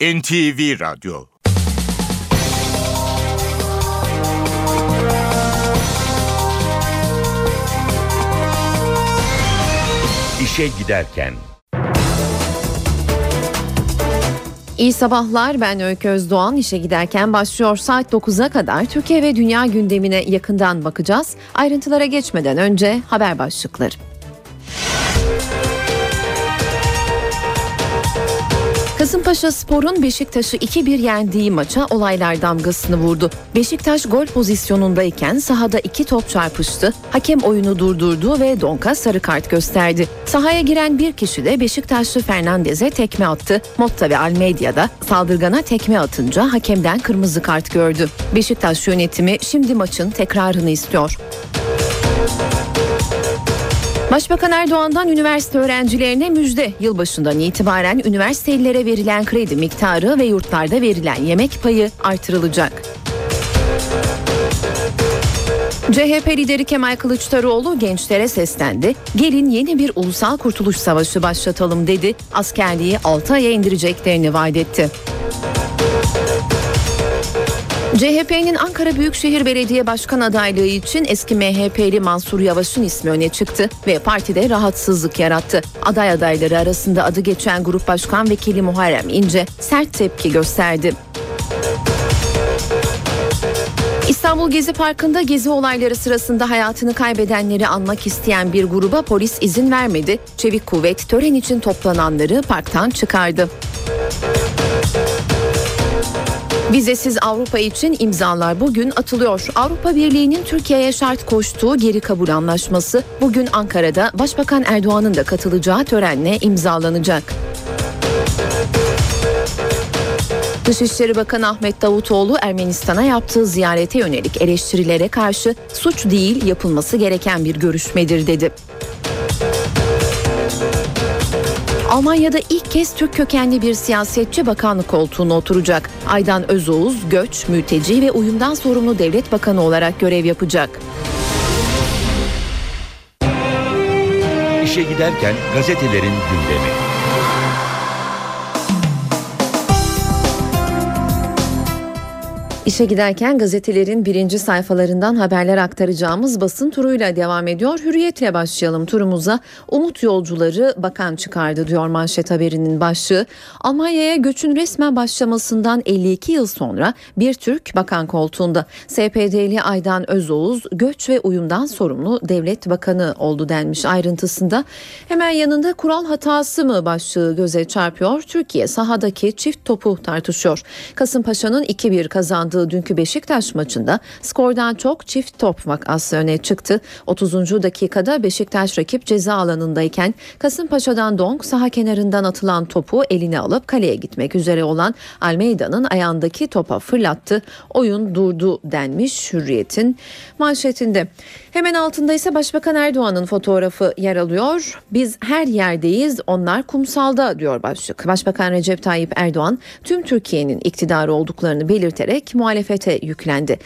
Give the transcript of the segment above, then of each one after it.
NTV Radyo İşe Giderken İyi sabahlar ben Öykü Özdoğan işe giderken başlıyor saat 9'a kadar Türkiye ve dünya gündemine yakından bakacağız. Ayrıntılara geçmeden önce haber başlıkları. Kasımpaşa Spor'un Beşiktaş'ı 2-1 yendiği maça olaylar damgasını vurdu. Beşiktaş gol pozisyonundayken sahada iki top çarpıştı. Hakem oyunu durdurdu ve Donka sarı kart gösterdi. Sahaya giren bir kişi de Beşiktaşlı Fernandez'e tekme attı. Motta ve Almedia'da saldırgana tekme atınca hakemden kırmızı kart gördü. Beşiktaş yönetimi şimdi maçın tekrarını istiyor. Başbakan Erdoğan'dan üniversite öğrencilerine müjde. Yılbaşından itibaren üniversitelilere verilen kredi miktarı ve yurtlarda verilen yemek payı artırılacak. CHP lideri Kemal Kılıçdaroğlu gençlere seslendi. Gelin yeni bir ulusal kurtuluş savaşı başlatalım dedi. Askerliği 6 aya indireceklerini vaat etti. CHP'nin Ankara Büyükşehir Belediye Başkan adaylığı için eski MHP'li Mansur Yavaş'ın ismi öne çıktı ve partide rahatsızlık yarattı. Aday adayları arasında adı geçen Grup Başkan Vekili Muharrem İnce sert tepki gösterdi. İstanbul Gezi Parkı'nda gezi olayları sırasında hayatını kaybedenleri anmak isteyen bir gruba polis izin vermedi. Çevik kuvvet tören için toplananları parktan çıkardı. Vizesiz Avrupa için imzalar bugün atılıyor. Avrupa Birliği'nin Türkiye'ye şart koştuğu geri kabul anlaşması bugün Ankara'da Başbakan Erdoğan'ın da katılacağı törenle imzalanacak. Dışişleri Bakanı Ahmet Davutoğlu Ermenistan'a yaptığı ziyarete yönelik eleştirilere karşı suç değil yapılması gereken bir görüşmedir dedi. Almanya'da ilk kez Türk kökenli bir siyasetçi bakanlık koltuğuna oturacak. Aydan Özoğuz, göç, mülteci ve uyumdan sorumlu devlet bakanı olarak görev yapacak. İşe giderken gazetelerin gündemi. İşe giderken gazetelerin birinci sayfalarından haberler aktaracağımız basın turuyla devam ediyor. Hürriyetle başlayalım turumuza. Umut yolcuları bakan çıkardı diyor manşet haberinin başlığı. Almanya'ya göçün resmen başlamasından 52 yıl sonra bir Türk bakan koltuğunda. SPD'li Aydan Özoğuz göç ve uyumdan sorumlu devlet bakanı oldu denmiş ayrıntısında. Hemen yanında kural hatası mı başlığı göze çarpıyor. Türkiye sahadaki çift topu tartışıyor. Kasımpaşa'nın 2-1 kazandığı oynadığı dünkü Beşiktaş maçında skordan çok çift top vakası öne çıktı. 30. dakikada Beşiktaş rakip ceza alanındayken Kasımpaşa'dan Dong saha kenarından atılan topu eline alıp kaleye gitmek üzere olan Almeida'nın ayağındaki topa fırlattı. Oyun durdu denmiş Hürriyet'in manşetinde. Hemen altında ise Başbakan Erdoğan'ın fotoğrafı yer alıyor. Biz her yerdeyiz, onlar kumsalda diyor başlık. Başbakan Recep Tayyip Erdoğan tüm Türkiye'nin iktidarı olduklarını belirterek muhalefete yüklendi.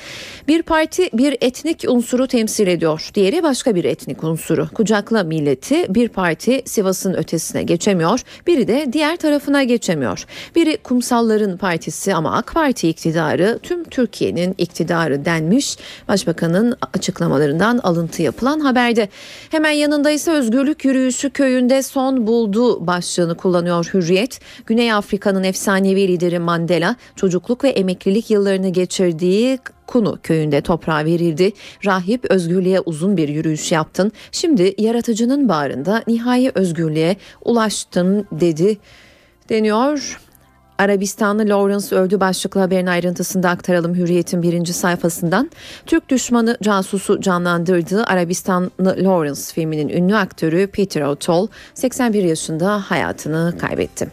Bir parti bir etnik unsuru temsil ediyor. Diğeri başka bir etnik unsuru. Kucakla milleti bir parti Sivas'ın ötesine geçemiyor. Biri de diğer tarafına geçemiyor. Biri kumsalların partisi ama AK Parti iktidarı tüm Türkiye'nin iktidarı denmiş. Başbakanın açıklamalarından alıntı yapılan haberde. Hemen yanında ise özgürlük yürüyüşü köyünde son buldu başlığını kullanıyor Hürriyet. Güney Afrika'nın efsanevi lideri Mandela çocukluk ve emeklilik yıllarını geçirdiği Kunu köyünde toprağa verildi. Rahip özgürlüğe uzun bir yürüyüş yaptın. Şimdi yaratıcının bağrında nihai özgürlüğe ulaştın dedi deniyor. Arabistanlı Lawrence öldü başlıklı haberin ayrıntısında aktaralım Hürriyet'in birinci sayfasından. Türk düşmanı casusu canlandırdığı Arabistanlı Lawrence filminin ünlü aktörü Peter O'Toole 81 yaşında hayatını kaybetti.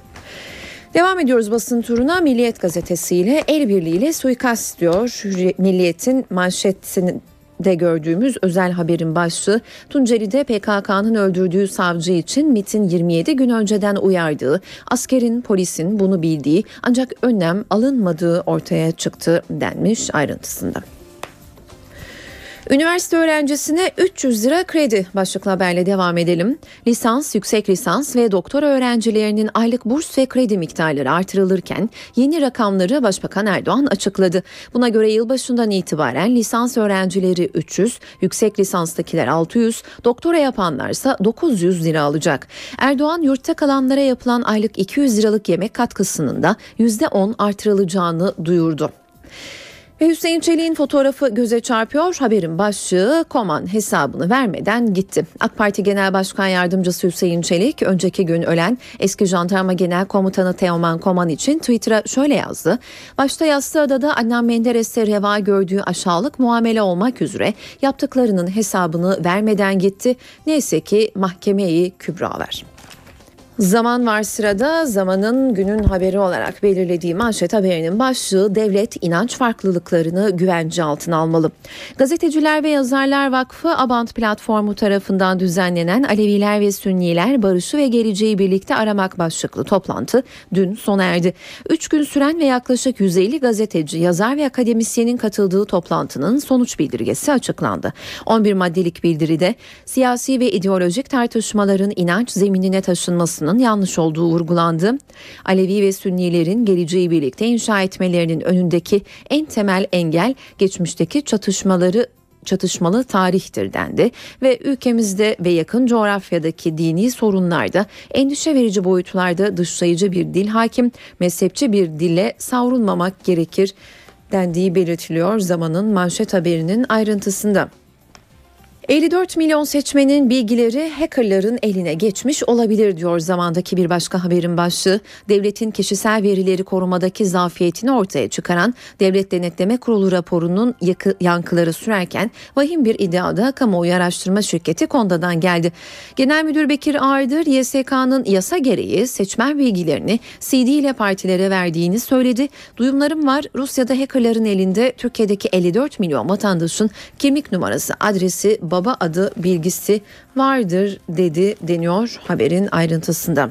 Devam ediyoruz basın turuna Milliyet gazetesiyle el birliğiyle suikast diyor. Milliyet'in manşetinin de gördüğümüz özel haberin başlığı Tunceli'de PKK'nın öldürdüğü savcı için MIT'in 27 gün önceden uyardığı, askerin, polisin bunu bildiği ancak önlem alınmadığı ortaya çıktı denmiş ayrıntısında. Üniversite öğrencisine 300 lira kredi başlıklı haberle devam edelim. Lisans, yüksek lisans ve doktor öğrencilerinin aylık burs ve kredi miktarları artırılırken yeni rakamları Başbakan Erdoğan açıkladı. Buna göre yılbaşından itibaren lisans öğrencileri 300, yüksek lisanstakiler 600, doktora yapanlarsa 900 lira alacak. Erdoğan yurtta kalanlara yapılan aylık 200 liralık yemek katkısının da %10 artırılacağını duyurdu. Ve Hüseyin Çelik'in fotoğrafı göze çarpıyor. Haberin başlığı Koman hesabını vermeden gitti. AK Parti Genel Başkan Yardımcısı Hüseyin Çelik önceki gün ölen eski jandarma genel komutanı Teoman Koman için Twitter'a şöyle yazdı. Başta Yassıada'da Adnan Menderes'e reva gördüğü aşağılık muamele olmak üzere yaptıklarının hesabını vermeden gitti. Neyse ki mahkemeyi kübra ver. Zaman var sırada zamanın günün haberi olarak belirlediği manşet haberinin başlığı devlet inanç farklılıklarını güvence altına almalı. Gazeteciler ve Yazarlar Vakfı Abant platformu tarafından düzenlenen Aleviler ve Sünniler barışı ve geleceği birlikte aramak başlıklı toplantı dün sona erdi. Üç gün süren ve yaklaşık 150 gazeteci, yazar ve akademisyenin katıldığı toplantının sonuç bildirgesi açıklandı. 11 maddelik bildiride siyasi ve ideolojik tartışmaların inanç zeminine taşınmasını yapılmasının yanlış olduğu vurgulandı. Alevi ve Sünnilerin geleceği birlikte inşa etmelerinin önündeki en temel engel geçmişteki çatışmaları çatışmalı tarihtir dendi ve ülkemizde ve yakın coğrafyadaki dini sorunlarda endişe verici boyutlarda dışlayıcı bir dil hakim, mezhepçi bir dille savrulmamak gerekir dendiği belirtiliyor zamanın manşet haberinin ayrıntısında. 54 milyon seçmenin bilgileri hackerların eline geçmiş olabilir diyor zamandaki bir başka haberin başlığı. Devletin kişisel verileri korumadaki zafiyetini ortaya çıkaran Devlet Denetleme Kurulu raporunun yankıları sürerken vahim bir iddiada kamuoyu araştırma şirketi Konda'dan geldi. Genel Müdür Bekir Ağırdır YSK'nın yasa gereği seçmen bilgilerini CD ile partilere verdiğini söyledi. Duyumlarım var Rusya'da hackerların elinde Türkiye'deki 54 milyon vatandaşın kimlik numarası, adresi, baba adı bilgisi vardır dedi deniyor haberin ayrıntısında.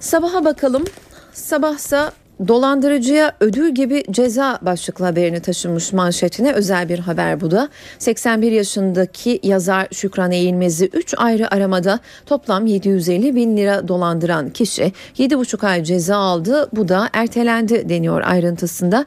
Sabaha bakalım. Sabahsa Dolandırıcıya ödül gibi ceza başlıklı haberini taşımış manşetine özel bir haber bu da. 81 yaşındaki yazar Şükran Eğilmez'i 3 ayrı aramada toplam 750 bin lira dolandıran kişi 7,5 ay ceza aldı. Bu da ertelendi deniyor ayrıntısında.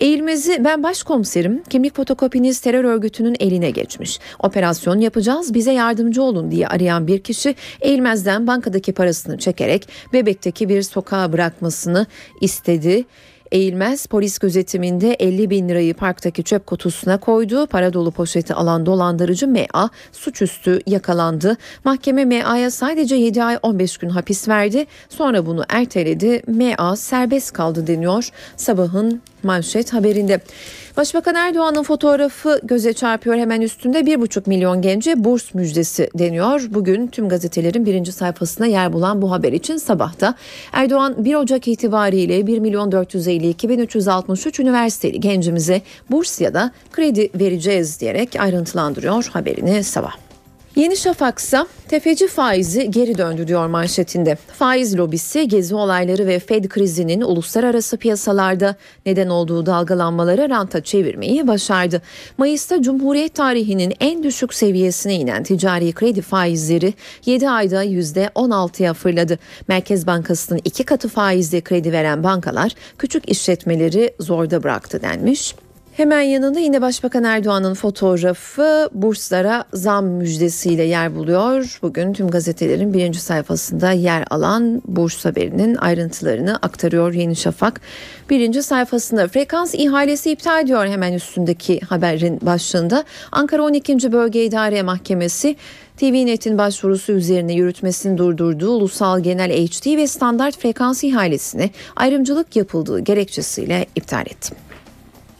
Eğilmez'i ben başkomiserim kimlik fotokopiniz terör örgütünün eline geçmiş. Operasyon yapacağız bize yardımcı olun diye arayan bir kişi Eğilmez'den bankadaki parasını çekerek bebekteki bir sokağa bırakmasını istedi istedi. Eğilmez polis gözetiminde 50 bin lirayı parktaki çöp kutusuna koydu. Para dolu poşeti alan dolandırıcı MA suçüstü yakalandı. Mahkeme MA'ya sadece 7 ay 15 gün hapis verdi. Sonra bunu erteledi. MA serbest kaldı deniyor sabahın manşet haberinde. Başbakan Erdoğan'ın fotoğrafı göze çarpıyor hemen üstünde 1,5 milyon gence burs müjdesi deniyor. Bugün tüm gazetelerin birinci sayfasına yer bulan bu haber için sabahta Erdoğan 1 Ocak itibariyle 1 milyon 452 bin 363 üniversiteli gencimize burs ya da kredi vereceğiz diyerek ayrıntılandırıyor haberini sabah. Yeni Şafak ise tefeci faizi geri döndü diyor manşetinde. Faiz lobisi gezi olayları ve Fed krizinin uluslararası piyasalarda neden olduğu dalgalanmaları ranta çevirmeyi başardı. Mayıs'ta Cumhuriyet tarihinin en düşük seviyesine inen ticari kredi faizleri 7 ayda %16'ya fırladı. Merkez Bankası'nın iki katı faizle kredi veren bankalar küçük işletmeleri zorda bıraktı denmiş. Hemen yanında yine Başbakan Erdoğan'ın fotoğrafı burslara zam müjdesiyle yer buluyor. Bugün tüm gazetelerin birinci sayfasında yer alan burs haberinin ayrıntılarını aktarıyor Yeni Şafak. Birinci sayfasında frekans ihalesi iptal ediyor hemen üstündeki haberin başlığında. Ankara 12. Bölge İdare Mahkemesi TVNet'in başvurusu üzerine yürütmesini durdurduğu ulusal genel HD ve standart frekans ihalesini ayrımcılık yapıldığı gerekçesiyle iptal etti.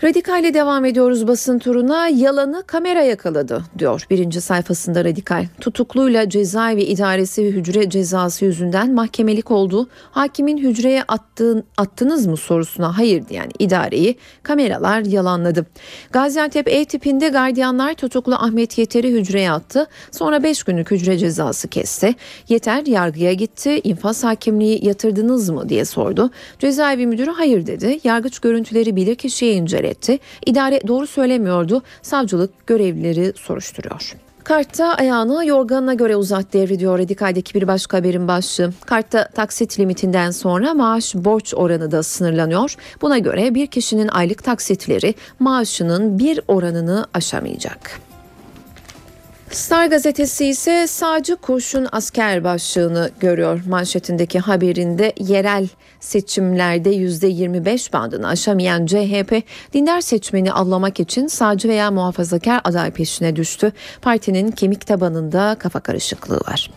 Radikal devam ediyoruz basın turuna. Yalanı kamera yakaladı diyor birinci sayfasında Radikal. Tutukluyla cezaevi idaresi hücre cezası yüzünden mahkemelik oldu. Hakimin hücreye attığın, attınız mı sorusuna hayır diyen idareyi kameralar yalanladı. Gaziantep E tipinde gardiyanlar tutuklu Ahmet Yeter'i hücreye attı. Sonra 5 günlük hücre cezası kesti. Yeter yargıya gitti. İnfaz hakimliği yatırdınız mı diye sordu. Cezaevi müdürü hayır dedi. Yargıç görüntüleri bilirkişiye inceledi etti. İdare doğru söylemiyordu. Savcılık görevlileri soruşturuyor. Kart'ta ayağını yorganına göre uzat devrediyor Radikal'deki bir başka haberin başlığı. Kart'ta taksit limitinden sonra maaş borç oranı da sınırlanıyor. Buna göre bir kişinin aylık taksitleri maaşının bir oranını aşamayacak. Star gazetesi ise sağcı kurşun asker başlığını görüyor. Manşetindeki haberinde yerel seçimlerde %25 bandını aşamayan CHP dindar seçmeni avlamak için sağcı veya muhafazakar aday peşine düştü. Partinin kemik tabanında kafa karışıklığı var.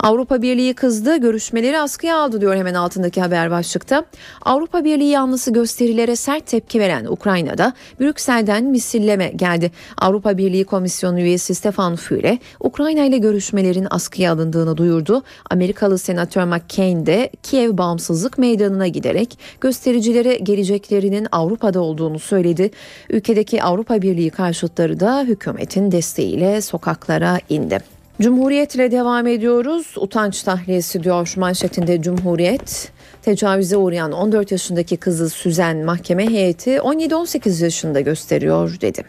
Avrupa Birliği kızdı, görüşmeleri askıya aldı diyor hemen altındaki haber başlıkta. Avrupa Birliği yanlısı gösterilere sert tepki veren Ukrayna'da Brüksel'den misilleme geldi. Avrupa Birliği Komisyonu üyesi Stefan Füle, Ukrayna ile görüşmelerin askıya alındığını duyurdu. Amerikalı Senatör McCain de Kiev bağımsızlık meydanına giderek göstericilere geleceklerinin Avrupa'da olduğunu söyledi. Ülkedeki Avrupa Birliği karşıtları da hükümetin desteğiyle sokaklara indi. Cumhuriyetle devam ediyoruz. Utanç tahliyesi diyor manşetinde Cumhuriyet. Tecavüze uğrayan 14 yaşındaki kızı süzen mahkeme heyeti 17-18 yaşında gösteriyor dedi.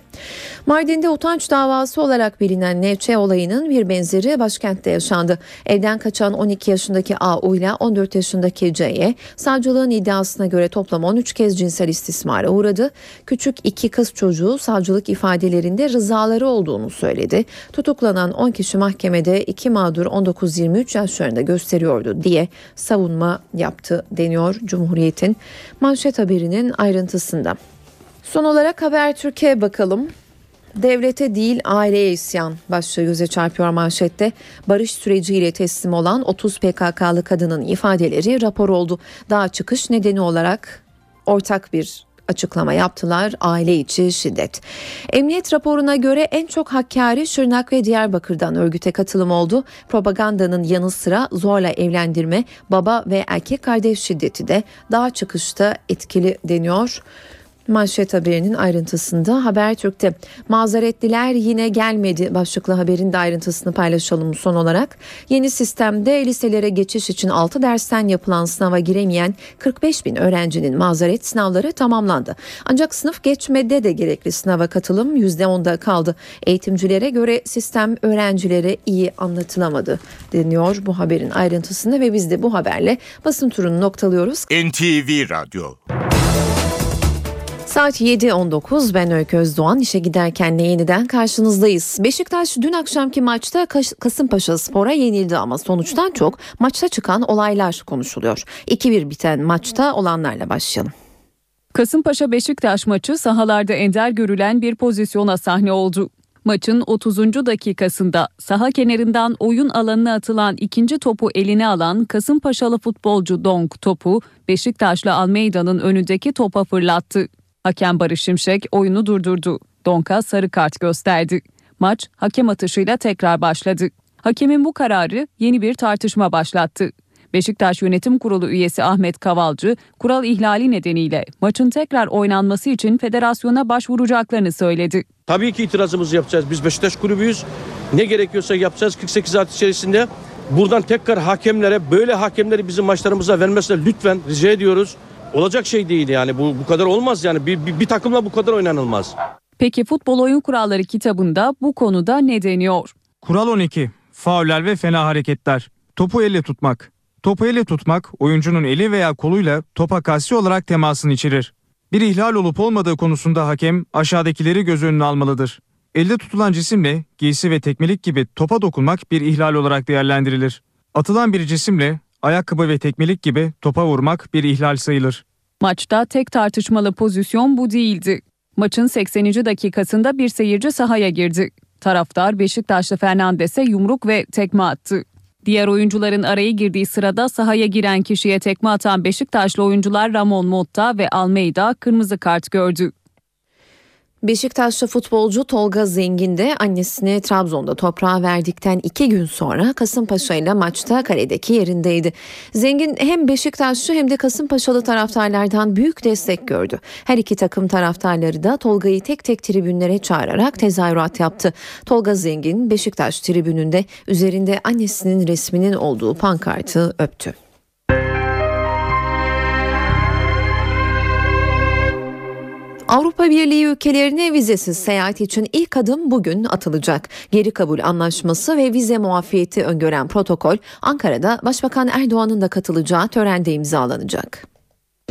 Mardin'de utanç davası olarak bilinen Nevçe olayının bir benzeri başkentte yaşandı. Evden kaçan 12 yaşındaki A.U. ile 14 yaşındaki C'ye savcılığın iddiasına göre toplam 13 kez cinsel istismara uğradı. Küçük iki kız çocuğu savcılık ifadelerinde rızaları olduğunu söyledi. Tutuklanan 10 kişi mahkemede iki mağdur 19-23 yaşlarında gösteriyordu diye savunma yaptı deniyor Cumhuriyet'in manşet haberinin ayrıntısında. Son olarak Habertürk'e bakalım. Devlete değil aileye isyan başlığı göze çarpıyor manşette. Barış süreciyle teslim olan 30 PKK'lı kadının ifadeleri rapor oldu. Daha çıkış nedeni olarak ortak bir açıklama yaptılar aile içi şiddet. Emniyet raporuna göre en çok Hakkari, Şırnak ve Diyarbakır'dan örgüte katılım oldu. Propagandanın yanı sıra zorla evlendirme, baba ve erkek kardeş şiddeti de daha çıkışta etkili deniyor. Manşet haberinin ayrıntısında Habertürk'te mazeretliler yine gelmedi başlıklı haberin de ayrıntısını paylaşalım son olarak. Yeni sistemde liselere geçiş için 6 dersten yapılan sınava giremeyen 45 bin öğrencinin mazeret sınavları tamamlandı. Ancak sınıf geçmede de gerekli sınava katılım %10'da kaldı. Eğitimcilere göre sistem öğrencilere iyi anlatılamadı deniyor bu haberin ayrıntısında ve biz de bu haberle basın turunu noktalıyoruz. NTV Radyo Saat 7.19 ben Öykü Özdoğan işe giderken yeniden karşınızdayız. Beşiktaş dün akşamki maçta Kasımpaşa Spor'a yenildi ama sonuçtan çok maçta çıkan olaylar konuşuluyor. 2-1 biten maçta olanlarla başlayalım. Kasımpaşa Beşiktaş maçı sahalarda ender görülen bir pozisyona sahne oldu. Maçın 30. dakikasında saha kenarından oyun alanına atılan ikinci topu eline alan Kasımpaşalı futbolcu Donk topu Beşiktaşlı Almeida'nın önündeki topa fırlattı. Hakem Barış Şimşek oyunu durdurdu. Donka sarı kart gösterdi. Maç hakem atışıyla tekrar başladı. Hakemin bu kararı yeni bir tartışma başlattı. Beşiktaş Yönetim Kurulu üyesi Ahmet Kavalcı, kural ihlali nedeniyle maçın tekrar oynanması için federasyona başvuracaklarını söyledi. Tabii ki itirazımızı yapacağız. Biz Beşiktaş kulübüyüz. Ne gerekiyorsa yapacağız 48 saat içerisinde. Buradan tekrar hakemlere böyle hakemleri bizim maçlarımıza vermesine lütfen rica ediyoruz. Olacak şey değil yani bu bu kadar olmaz yani bir, bir, bir takımla bu kadar oynanılmaz. Peki futbol oyun kuralları kitabında bu konuda ne deniyor? Kural 12. Fauller ve fena hareketler. Topu elle tutmak. Topu elle tutmak oyuncunun eli veya koluyla topa kasti olarak temasını içerir. Bir ihlal olup olmadığı konusunda hakem aşağıdakileri göz önüne almalıdır. Elde tutulan cisimle giysi ve tekmelik gibi topa dokunmak bir ihlal olarak değerlendirilir. Atılan bir cisimle ayakkabı ve tekmelik gibi topa vurmak bir ihlal sayılır. Maçta tek tartışmalı pozisyon bu değildi. Maçın 80. dakikasında bir seyirci sahaya girdi. Taraftar Beşiktaşlı Fernandes'e yumruk ve tekme attı. Diğer oyuncuların araya girdiği sırada sahaya giren kişiye tekme atan Beşiktaşlı oyuncular Ramon Motta ve Almeida kırmızı kart gördü. Beşiktaşlı futbolcu Tolga Zengin de annesini Trabzon'da toprağa verdikten iki gün sonra Kasımpaşa ile maçta kaledeki yerindeydi. Zengin hem Beşiktaşlı hem de Kasımpaşalı taraftarlardan büyük destek gördü. Her iki takım taraftarları da Tolga'yı tek tek tribünlere çağırarak tezahürat yaptı. Tolga Zengin Beşiktaş tribününde üzerinde annesinin resminin olduğu pankartı öptü. Avrupa Birliği ülkelerine vizesiz seyahat için ilk adım bugün atılacak. Geri kabul anlaşması ve vize muafiyeti öngören protokol Ankara'da Başbakan Erdoğan'ın da katılacağı törende imzalanacak.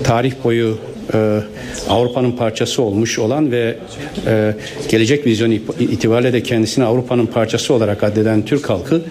Tarih boyu e, Avrupa'nın parçası olmuş olan ve e, gelecek vizyon itibariyle de kendisini Avrupa'nın parçası olarak addeden Türk halkı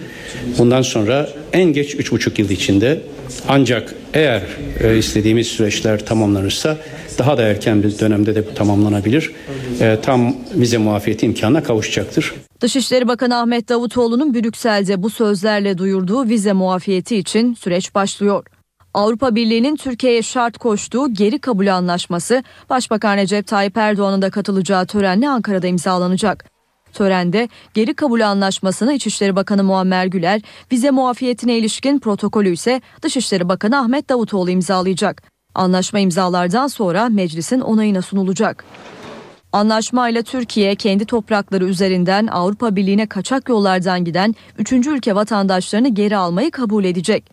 bundan sonra en geç 3,5 yıl içinde ancak eğer e, istediğimiz süreçler tamamlanırsa daha da erken bir dönemde de tamamlanabilir. E, tam vize muafiyeti imkanına kavuşacaktır. Dışişleri Bakanı Ahmet Davutoğlu'nun Brüksel'de bu sözlerle duyurduğu vize muafiyeti için süreç başlıyor. Avrupa Birliği'nin Türkiye'ye şart koştuğu geri kabul anlaşması Başbakan Recep Tayyip Erdoğan'ın da katılacağı törenle Ankara'da imzalanacak. Törende geri kabul anlaşmasını İçişleri Bakanı Muammer Güler, vize muafiyetine ilişkin protokolü ise Dışişleri Bakanı Ahmet Davutoğlu imzalayacak. Anlaşma imzalardan sonra meclisin onayına sunulacak. Anlaşmayla Türkiye kendi toprakları üzerinden Avrupa Birliği'ne kaçak yollardan giden 3. ülke vatandaşlarını geri almayı kabul edecek.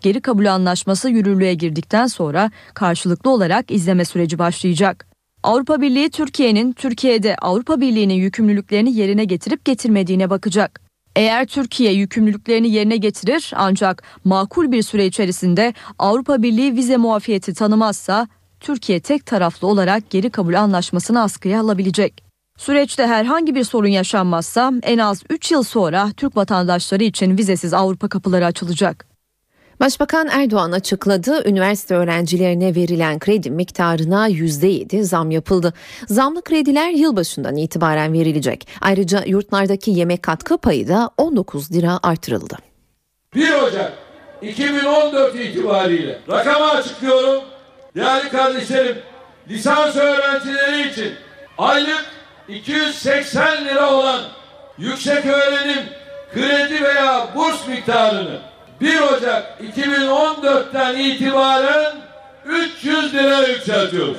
Geri kabul anlaşması yürürlüğe girdikten sonra karşılıklı olarak izleme süreci başlayacak. Avrupa Birliği Türkiye'nin Türkiye'de Avrupa Birliği'nin yükümlülüklerini yerine getirip getirmediğine bakacak. Eğer Türkiye yükümlülüklerini yerine getirir ancak makul bir süre içerisinde Avrupa Birliği vize muafiyeti tanımazsa Türkiye tek taraflı olarak geri kabul anlaşmasını askıya alabilecek. Süreçte herhangi bir sorun yaşanmazsa en az 3 yıl sonra Türk vatandaşları için vizesiz Avrupa kapıları açılacak. Başbakan Erdoğan açıkladı. Üniversite öğrencilerine verilen kredi miktarına %7 zam yapıldı. Zamlı krediler yılbaşından itibaren verilecek. Ayrıca yurtlardaki yemek katkı payı da 19 lira artırıldı. 1 Ocak 2014 itibariyle rakamı açıklıyorum. Değerli kardeşlerim, lisans öğrencileri için aylık 280 lira olan yüksek öğrenim kredi veya burs miktarını 1 Ocak 2014'ten itibaren 300 lira yükseltiyoruz.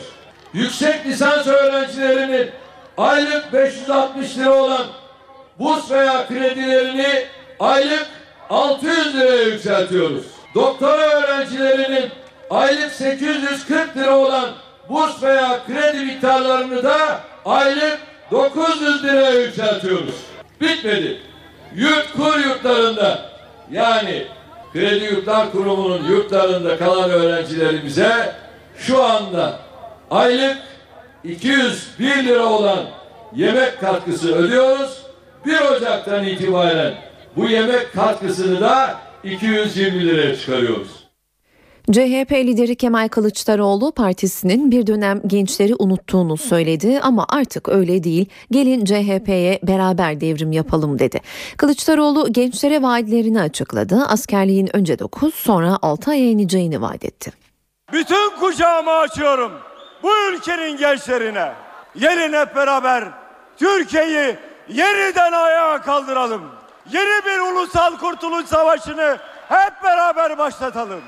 Yüksek lisans öğrencilerinin aylık 560 lira olan burs veya kredilerini aylık 600 liraya yükseltiyoruz. Doktora öğrencilerinin aylık 840 lira olan burs veya kredi miktarlarını da aylık 900 liraya yükseltiyoruz. Bitmedi. Yurt kur yurtlarında yani Kredi Yurtlar Kurumu'nun yurtlarında kalan öğrencilerimize şu anda aylık 201 lira olan yemek katkısı ödüyoruz. 1 Ocak'tan itibaren bu yemek katkısını da 220 liraya çıkarıyoruz. CHP lideri Kemal Kılıçdaroğlu partisinin bir dönem gençleri unuttuğunu söyledi ama artık öyle değil. Gelin CHP'ye beraber devrim yapalım dedi. Kılıçdaroğlu gençlere vaatlerini açıkladı. Askerliğin önce 9 sonra 6 aya ineceğini vaat etti. Bütün kucağımı açıyorum bu ülkenin gençlerine. Gelin hep beraber Türkiye'yi yeniden ayağa kaldıralım. Yeni bir ulusal kurtuluş savaşını hep beraber başlatalım.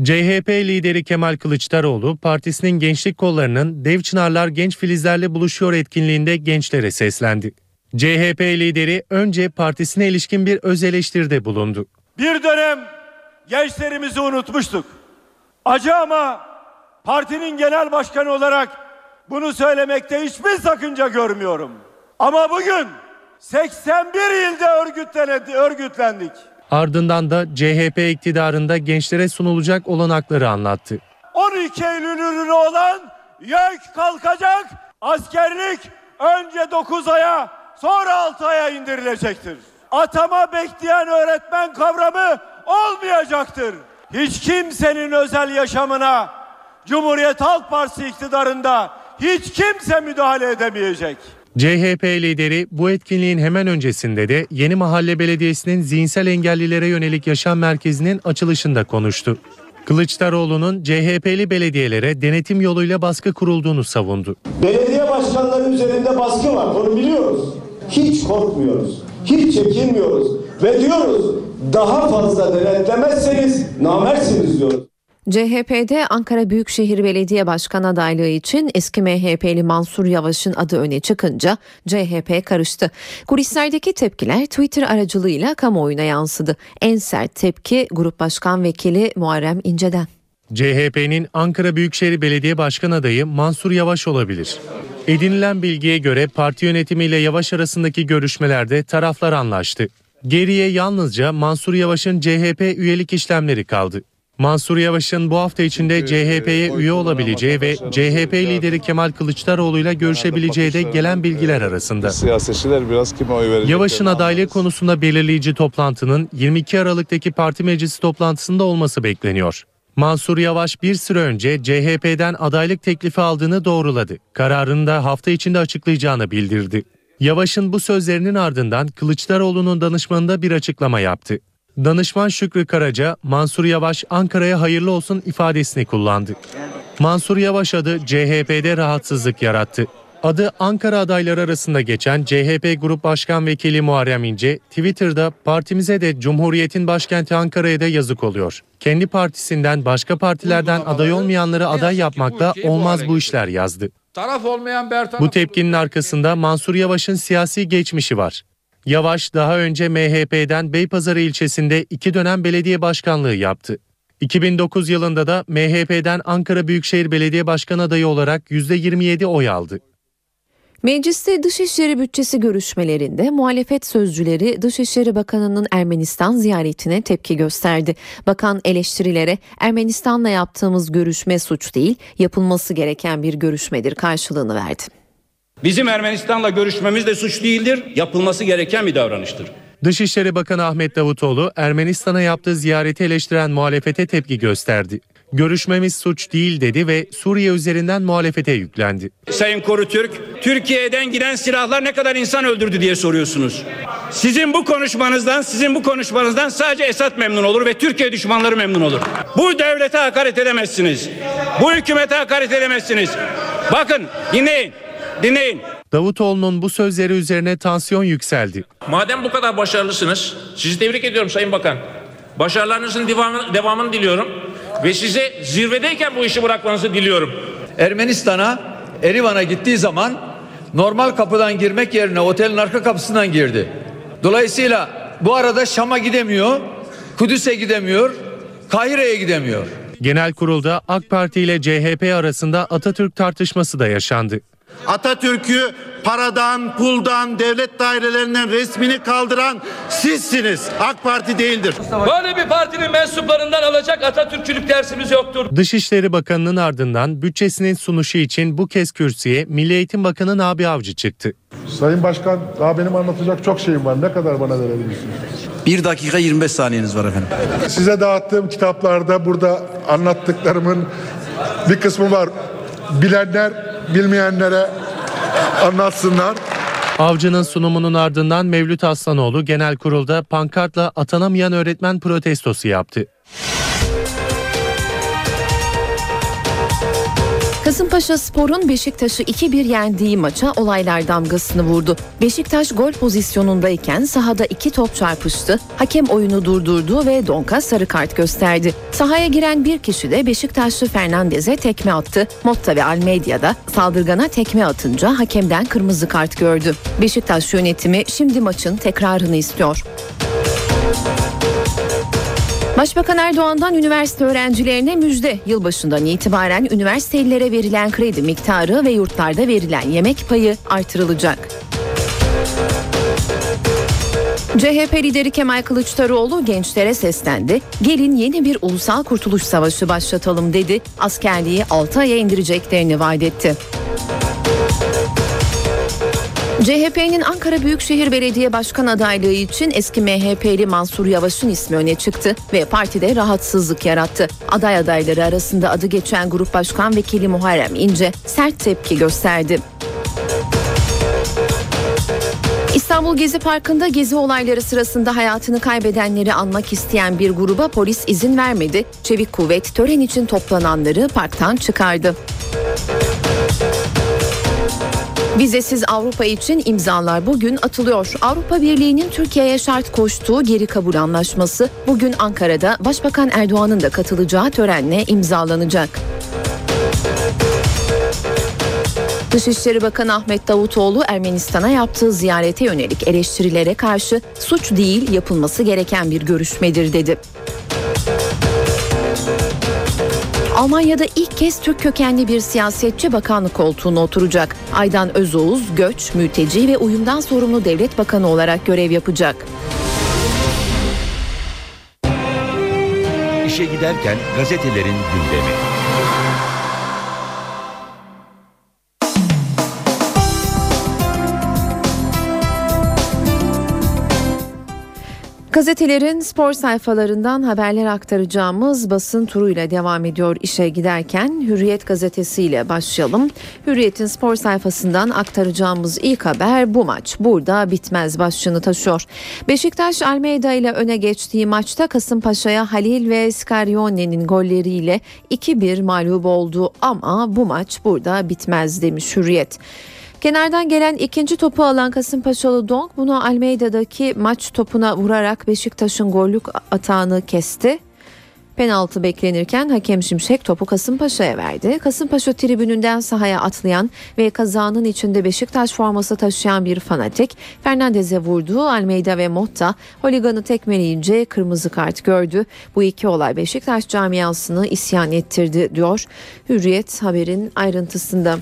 CHP lideri Kemal Kılıçdaroğlu partisinin gençlik kollarının Dev Çınarlar Genç Filizlerle Buluşuyor etkinliğinde gençlere seslendi. CHP lideri önce partisine ilişkin bir öz eleştiride bulundu. Bir dönem gençlerimizi unutmuştuk. Acı ama partinin genel başkanı olarak bunu söylemekte hiçbir sakınca görmüyorum. Ama bugün 81 ilde örgütlendik. Ardından da CHP iktidarında gençlere sunulacak olanakları anlattı. 12 Eylül ürünü olan YÖK kalkacak, askerlik önce 9 aya sonra 6 aya indirilecektir. Atama bekleyen öğretmen kavramı olmayacaktır. Hiç kimsenin özel yaşamına Cumhuriyet Halk Partisi iktidarında hiç kimse müdahale edemeyecek. CHP lideri bu etkinliğin hemen öncesinde de Yeni Mahalle Belediyesi'nin zihinsel engellilere yönelik yaşam merkezinin açılışında konuştu. Kılıçdaroğlu'nun CHP'li belediyelere denetim yoluyla baskı kurulduğunu savundu. Belediye başkanları üzerinde baskı var, bunu biliyoruz. Hiç korkmuyoruz, hiç çekinmiyoruz ve diyoruz daha fazla denetlemezseniz namersiniz diyoruz. CHP'de Ankara Büyükşehir Belediye Başkan adaylığı için eski MHP'li Mansur Yavaş'ın adı öne çıkınca CHP karıştı. Kulislerdeki tepkiler Twitter aracılığıyla kamuoyuna yansıdı. En sert tepki Grup Başkan Vekili Muharrem İnce'den. CHP'nin Ankara Büyükşehir Belediye Başkan adayı Mansur Yavaş olabilir. Edinilen bilgiye göre parti yönetimiyle Yavaş arasındaki görüşmelerde taraflar anlaştı. Geriye yalnızca Mansur Yavaş'ın CHP üyelik işlemleri kaldı. Mansur Yavaş'ın bu hafta içinde CHP'ye üye olabileceği ve CHP lideri Kemal Kılıçdaroğlu ile görüşebileceği de gelen bilgiler arasında. Siyasetçiler biraz kime oy verecek? Yavaş'ın adaylığı konusunda belirleyici toplantının 22 Aralık'taki parti meclisi toplantısında olması bekleniyor. Mansur Yavaş bir süre önce CHP'den adaylık teklifi aldığını doğruladı. Kararını da hafta içinde açıklayacağını bildirdi. Yavaş'ın bu sözlerinin ardından Kılıçdaroğlu'nun danışmanında bir açıklama yaptı. Danışman Şükrü Karaca, Mansur Yavaş Ankara'ya hayırlı olsun ifadesini kullandı. Mansur Yavaş adı CHP'de rahatsızlık yarattı. Adı Ankara adayları arasında geçen CHP Grup Başkan Vekili Muharrem İnce, Twitter'da partimize de Cumhuriyet'in başkenti Ankara'ya da yazık oluyor. Kendi partisinden başka partilerden aday olmayanları aday yapmakla olmaz bu işler yazdı. Taraf olmayan Bu tepkinin arkasında Mansur Yavaş'ın siyasi geçmişi var. Yavaş daha önce MHP'den Beypazarı ilçesinde iki dönem belediye başkanlığı yaptı. 2009 yılında da MHP'den Ankara Büyükşehir Belediye Başkan adayı olarak %27 oy aldı. Mecliste Dışişleri Bütçesi görüşmelerinde muhalefet sözcüleri Dışişleri Bakanı'nın Ermenistan ziyaretine tepki gösterdi. Bakan eleştirilere Ermenistan'la yaptığımız görüşme suç değil, yapılması gereken bir görüşmedir karşılığını verdi. Bizim Ermenistan'la görüşmemiz de suç değildir, yapılması gereken bir davranıştır. Dışişleri Bakanı Ahmet Davutoğlu Ermenistan'a yaptığı ziyareti eleştiren muhalefete tepki gösterdi. Görüşmemiz suç değil dedi ve Suriye üzerinden muhalefete yüklendi. Sayın Koru Türk, Türkiye'den giden silahlar ne kadar insan öldürdü diye soruyorsunuz. Sizin bu konuşmanızdan, sizin bu konuşmanızdan sadece Esad memnun olur ve Türkiye düşmanları memnun olur. Bu devlete hakaret edemezsiniz. Bu hükümete hakaret edemezsiniz. Bakın dinleyin, dinleyin. Davutoğlu'nun bu sözleri üzerine tansiyon yükseldi. Madem bu kadar başarılısınız, sizi tebrik ediyorum Sayın Bakan. Başarılarınızın devamını, devamını diliyorum ve size zirvedeyken bu işi bırakmanızı diliyorum. Ermenistan'a, Erivan'a gittiği zaman normal kapıdan girmek yerine otelin arka kapısından girdi. Dolayısıyla bu arada Şam'a gidemiyor, Kudüs'e gidemiyor, Kahire'ye gidemiyor. Genel kurulda AK Parti ile CHP arasında Atatürk tartışması da yaşandı. Atatürk'ü paradan, puldan, devlet dairelerinden resmini kaldıran sizsiniz. AK Parti değildir. Böyle bir partinin mensuplarından alacak Atatürkçülük dersimiz yoktur. Dışişleri Bakanı'nın ardından bütçesinin sunuşu için bu kez kürsüye Milli Eğitim Bakanı Nabi Avcı çıktı. Sayın Başkan daha benim anlatacak çok şeyim var. Ne kadar bana verebilirsiniz? 1 dakika 25 saniyeniz var efendim. Size dağıttığım kitaplarda burada anlattıklarımın bir kısmı var. Bilenler bilmeyenlere anlatsınlar. Avcı'nın sunumunun ardından Mevlüt Aslanoğlu genel kurulda pankartla atanamayan öğretmen protestosu yaptı. Kasımpaşa Spor'un Beşiktaş'ı 2-1 yendiği maça olaylar damgasını vurdu. Beşiktaş gol pozisyonundayken sahada iki top çarpıştı. Hakem oyunu durdurdu ve Donka sarı kart gösterdi. Sahaya giren bir kişi de Beşiktaşlı Fernandez'e tekme attı. Motta ve Almeida da saldırgana tekme atınca hakemden kırmızı kart gördü. Beşiktaş yönetimi şimdi maçın tekrarını istiyor. Başbakan Erdoğan'dan üniversite öğrencilerine müjde. Yılbaşından itibaren üniversitelilere verilen kredi miktarı ve yurtlarda verilen yemek payı artırılacak. CHP lideri Kemal Kılıçdaroğlu gençlere seslendi. Gelin yeni bir ulusal kurtuluş savaşı başlatalım dedi. Askerliği 6 aya indireceklerini vaat etti. CHP'nin Ankara Büyükşehir Belediye Başkan adaylığı için eski MHP'li Mansur Yavaş'ın ismi öne çıktı ve partide rahatsızlık yarattı. Aday adayları arasında adı geçen Grup Başkan Vekili Muharrem İnce sert tepki gösterdi. İstanbul Gezi Parkı'nda gezi olayları sırasında hayatını kaybedenleri anmak isteyen bir gruba polis izin vermedi. Çevik kuvvet tören için toplananları parktan çıkardı. Vizesiz Avrupa için imzalar bugün atılıyor. Avrupa Birliği'nin Türkiye'ye şart koştuğu geri kabul anlaşması bugün Ankara'da Başbakan Erdoğan'ın da katılacağı törenle imzalanacak. Dışişleri Bakanı Ahmet Davutoğlu Ermenistan'a yaptığı ziyarete yönelik eleştirilere karşı suç değil yapılması gereken bir görüşmedir dedi. Almanya'da ilk kez Türk kökenli bir siyasetçi bakanlık koltuğuna oturacak. Aydan Özoğuz, göç, mülteci ve uyumdan sorumlu devlet bakanı olarak görev yapacak. İşe giderken gazetelerin gündemi. Gazetelerin spor sayfalarından haberler aktaracağımız basın turuyla devam ediyor işe giderken Hürriyet gazetesiyle başlayalım. Hürriyet'in spor sayfasından aktaracağımız ilk haber bu maç burada bitmez başlığını taşıyor. Beşiktaş Almeyda ile öne geçtiği maçta Kasımpaşa'ya Halil ve Scarione'nin golleriyle 2-1 mağlup oldu ama bu maç burada bitmez demiş Hürriyet. Kenardan gelen ikinci topu alan Kasımpaşalı Dong bunu Almeida'daki maç topuna vurarak Beşiktaş'ın gollük atağını kesti. Penaltı beklenirken hakem Şimşek topu Kasımpaşa'ya verdi. Kasımpaşa tribününden sahaya atlayan ve kazanın içinde Beşiktaş forması taşıyan bir fanatik Fernandez'e vurdu. Almeida ve Motta holiganı tekmeleyince kırmızı kart gördü. Bu iki olay Beşiktaş camiasını isyan ettirdi diyor. Hürriyet haberin ayrıntısında.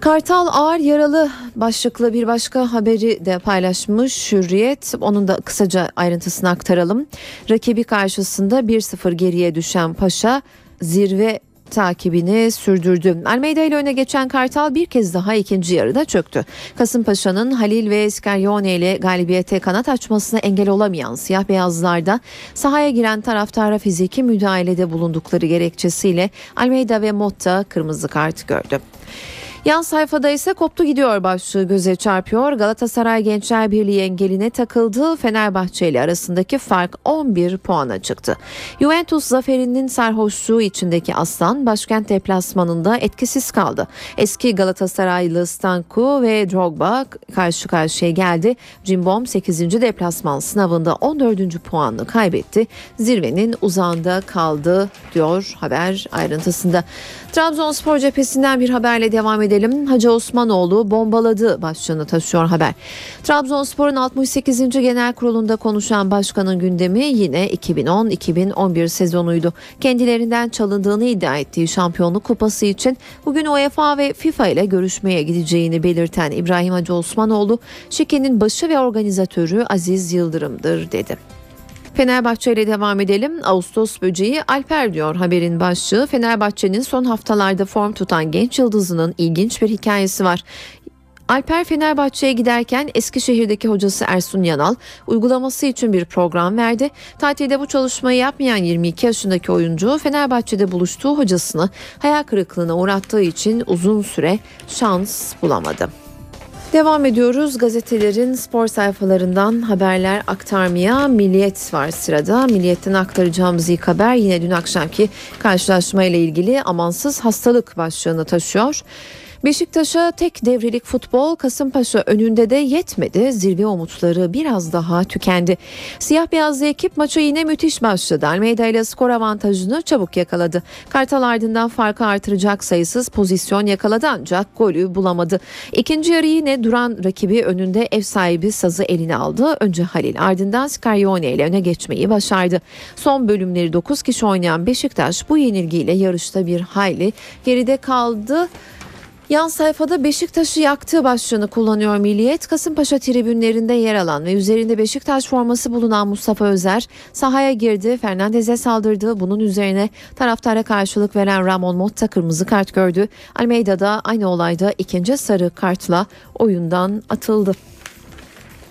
Kartal ağır yaralı başlıklı bir başka haberi de paylaşmış Hürriyet. Onun da kısaca ayrıntısını aktaralım. Rakibi karşısında 1-0 geriye düşen Paşa zirve takibini sürdürdü. Almeyda ile öne geçen Kartal bir kez daha ikinci yarıda çöktü. Kasımpaşa'nın Halil ve Scaglione ile galibiyete kanat açmasına engel olamayan siyah beyazlarda sahaya giren taraftara fiziki müdahalede bulundukları gerekçesiyle Almeyda ve Motta kırmızı kart gördü. Yan sayfada ise koptu gidiyor başlığı göze çarpıyor. Galatasaray Gençler Birliği engeline takıldı. Fenerbahçe ile arasındaki fark 11 puana çıktı. Juventus zaferinin sarhoşluğu içindeki aslan başkent deplasmanında etkisiz kaldı. Eski Galatasaraylı Stanku ve Drogba karşı karşıya geldi. Cimbom 8. deplasman sınavında 14. puanını kaybetti. Zirvenin uzağında kaldı diyor haber ayrıntısında. Trabzonspor cephesinden bir haberle devam edelim. Hacı Osmanoğlu bombaladı başlığını taşıyor haber. Trabzonspor'un 68. Genel Kurulu'nda konuşan başkanın gündemi yine 2010-2011 sezonuydu. Kendilerinden çalındığını iddia ettiği şampiyonluk kupası için bugün UEFA ve FIFA ile görüşmeye gideceğini belirten İbrahim Hacı Osmanoğlu, şikenin başı ve organizatörü Aziz Yıldırım'dır dedi. Fenerbahçe ile devam edelim. Ağustos böceği Alper diyor haberin başlığı. Fenerbahçe'nin son haftalarda form tutan genç yıldızının ilginç bir hikayesi var. Alper Fenerbahçe'ye giderken Eskişehir'deki hocası Ersun Yanal uygulaması için bir program verdi. Tatilde bu çalışmayı yapmayan 22 yaşındaki oyuncu Fenerbahçe'de buluştuğu hocasını hayal kırıklığına uğrattığı için uzun süre şans bulamadı. Devam ediyoruz gazetelerin spor sayfalarından haberler aktarmaya Milliyet var sırada. Milliyet'ten aktaracağımız ilk haber yine dün akşamki karşılaşma ile ilgili amansız hastalık başlığını taşıyor. Beşiktaş'a tek devrelik futbol Kasımpaşa önünde de yetmedi. Zirve umutları biraz daha tükendi. Siyah beyazlı ekip maça yine müthiş başladı. Almeyda ile skor avantajını çabuk yakaladı. Kartal ardından farkı artıracak sayısız pozisyon yakaladı ancak golü bulamadı. İkinci yarı yine duran rakibi önünde ev sahibi sazı eline aldı. Önce Halil ardından Scaglione ile öne geçmeyi başardı. Son bölümleri 9 kişi oynayan Beşiktaş bu yenilgiyle yarışta bir hayli geride kaldı. Yan sayfada Beşiktaş'ı yaktığı başlığını kullanıyor Milliyet. Kasımpaşa tribünlerinde yer alan ve üzerinde Beşiktaş forması bulunan Mustafa Özer sahaya girdi. Fernandez'e saldırdı. Bunun üzerine taraftara karşılık veren Ramon Motta kırmızı kart gördü. Almeida da aynı olayda ikinci sarı kartla oyundan atıldı.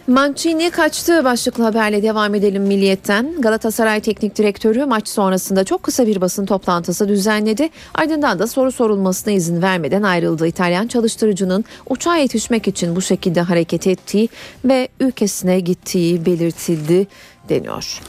Mancini kaçtı başlıklı haberle devam edelim Milliyet'ten. Galatasaray Teknik Direktörü maç sonrasında çok kısa bir basın toplantısı düzenledi. Ardından da soru sorulmasına izin vermeden ayrıldı. İtalyan çalıştırıcının uçağa yetişmek için bu şekilde hareket ettiği ve ülkesine gittiği belirtildi deniyor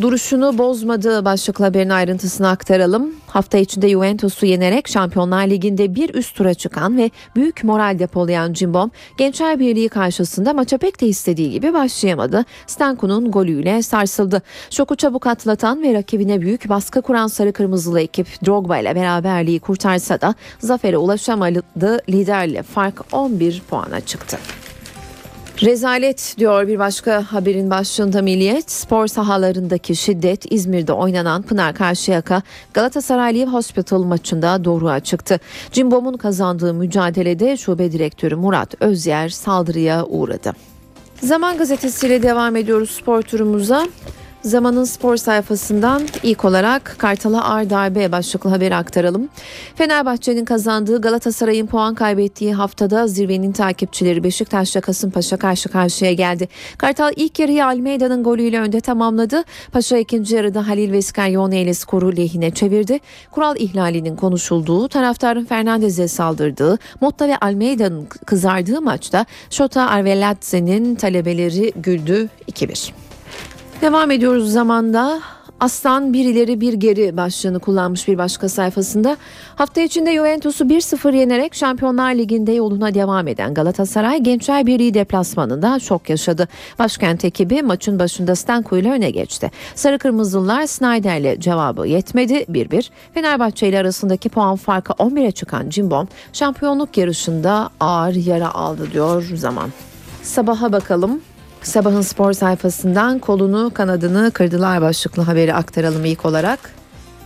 duruşunu bozmadığı başlıklı haberin ayrıntısını aktaralım. Hafta içinde Juventus'u yenerek Şampiyonlar Ligi'nde bir üst tura çıkan ve büyük moral depolayan Cimbom, Gençler Birliği karşısında maça pek de istediği gibi başlayamadı. Stanku'nun golüyle sarsıldı. Şoku çabuk atlatan ve rakibine büyük baskı kuran sarı kırmızılı ekip Drogba ile beraberliği kurtarsa da zafere ulaşamadı. Liderle fark 11 puana çıktı. Rezalet diyor bir başka haberin başlığında Milliyet. Spor sahalarındaki şiddet İzmir'de oynanan Pınar Karşıyaka Galatasaray Live Hospital maçında doğruğa çıktı. Cimbom'un kazandığı mücadelede şube direktörü Murat Özyer saldırıya uğradı. Zaman gazetesiyle devam ediyoruz spor turumuza. Zamanın spor sayfasından ilk olarak Kartal'a ağır darbe başlıklı haberi aktaralım. Fenerbahçe'nin kazandığı Galatasaray'ın puan kaybettiği haftada zirvenin takipçileri Beşiktaş'la Kasımpaşa karşı karşıya geldi. Kartal ilk yarıyı Almeida'nın golüyle önde tamamladı. Paşa ikinci yarıda Halil ve Scaglione ile skoru lehine çevirdi. Kural ihlalinin konuşulduğu, taraftarın Fernandez'e saldırdığı, Motta ve Almeida'nın kızardığı maçta Şota Arveladze'nin talebeleri güldü 2-1. Devam ediyoruz zamanda. Aslan bir ileri bir geri başlığını kullanmış bir başka sayfasında. Hafta içinde Juventus'u 1-0 yenerek Şampiyonlar Ligi'nde yoluna devam eden Galatasaray Gençler Birliği deplasmanında şok yaşadı. Başkent ekibi maçın başında Stanko ile öne geçti. Sarı Kırmızılılar Snyder'le cevabı yetmedi 1-1. Fenerbahçe ile arasındaki puan farkı 11'e çıkan Cimbom şampiyonluk yarışında ağır yara aldı diyor zaman. Sabaha bakalım. Sabahın spor sayfasından kolunu kanadını kırdılar başlıklı haberi aktaralım ilk olarak.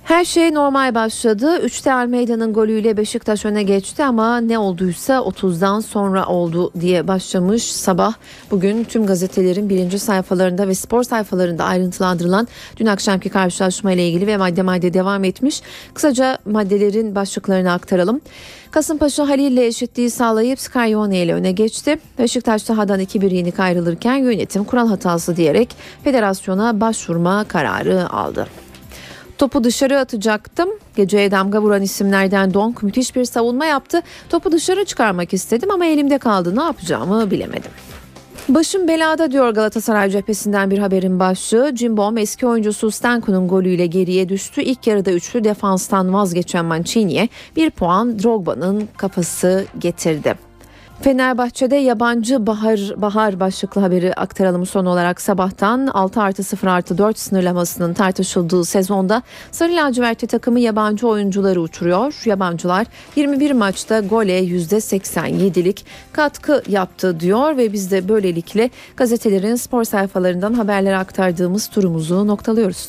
Her şey normal başladı. Üçte Almeida'nın golüyle Beşiktaş öne geçti ama ne olduysa 30'dan sonra oldu diye başlamış sabah. Bugün tüm gazetelerin birinci sayfalarında ve spor sayfalarında ayrıntılandırılan dün akşamki karşılaşma ile ilgili ve madde madde devam etmiş. Kısaca maddelerin başlıklarını aktaralım. Kasımpaşa Halil ile eşitliği sağlayıp Scaglione ile öne geçti. Beşiktaş sahadan 2-1 yenik ayrılırken yönetim kural hatası diyerek federasyona başvurma kararı aldı. Topu dışarı atacaktım. Geceye damga vuran isimlerden Donk müthiş bir savunma yaptı. Topu dışarı çıkarmak istedim ama elimde kaldı. Ne yapacağımı bilemedim. Başım belada diyor Galatasaray cephesinden bir haberin başlığı. Cimbom eski oyuncusu Stanko'nun golüyle geriye düştü. İlk yarıda üçlü defanstan vazgeçen Mancini'ye bir puan Drogba'nın kafası getirdi. Fenerbahçe'de yabancı bahar, bahar başlıklı haberi aktaralım son olarak sabahtan 6 artı 0 artı 4 sınırlamasının tartışıldığı sezonda Sarı lacivertli takımı yabancı oyuncuları uçuruyor. Yabancılar 21 maçta gole %87'lik katkı yaptı diyor ve biz de böylelikle gazetelerin spor sayfalarından haberler aktardığımız turumuzu noktalıyoruz.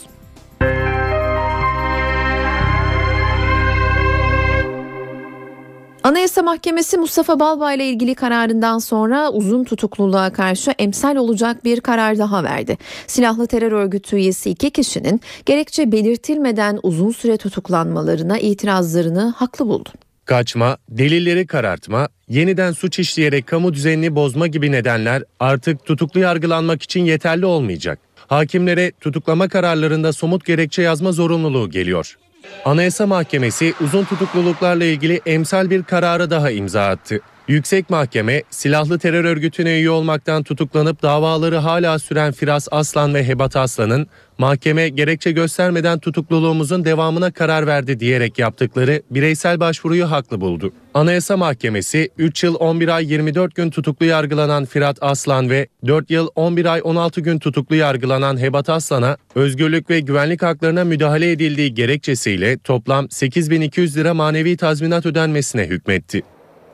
Anayasa Mahkemesi Mustafa Balbay ile ilgili kararından sonra uzun tutukluluğa karşı emsal olacak bir karar daha verdi. Silahlı terör örgütü üyesi iki kişinin gerekçe belirtilmeden uzun süre tutuklanmalarına itirazlarını haklı buldu. Kaçma, delilleri karartma, yeniden suç işleyerek kamu düzenini bozma gibi nedenler artık tutuklu yargılanmak için yeterli olmayacak. Hakimlere tutuklama kararlarında somut gerekçe yazma zorunluluğu geliyor. Anayasa Mahkemesi uzun tutukluluklarla ilgili emsal bir kararı daha imza attı. Yüksek Mahkeme, silahlı terör örgütüne üye olmaktan tutuklanıp davaları hala süren Firas Aslan ve Hebat Aslan'ın mahkeme gerekçe göstermeden tutukluluğumuzun devamına karar verdi diyerek yaptıkları bireysel başvuruyu haklı buldu. Anayasa Mahkemesi 3 yıl 11 ay 24 gün tutuklu yargılanan Firat Aslan ve 4 yıl 11 ay 16 gün tutuklu yargılanan Hebat Aslan'a özgürlük ve güvenlik haklarına müdahale edildiği gerekçesiyle toplam 8200 lira manevi tazminat ödenmesine hükmetti.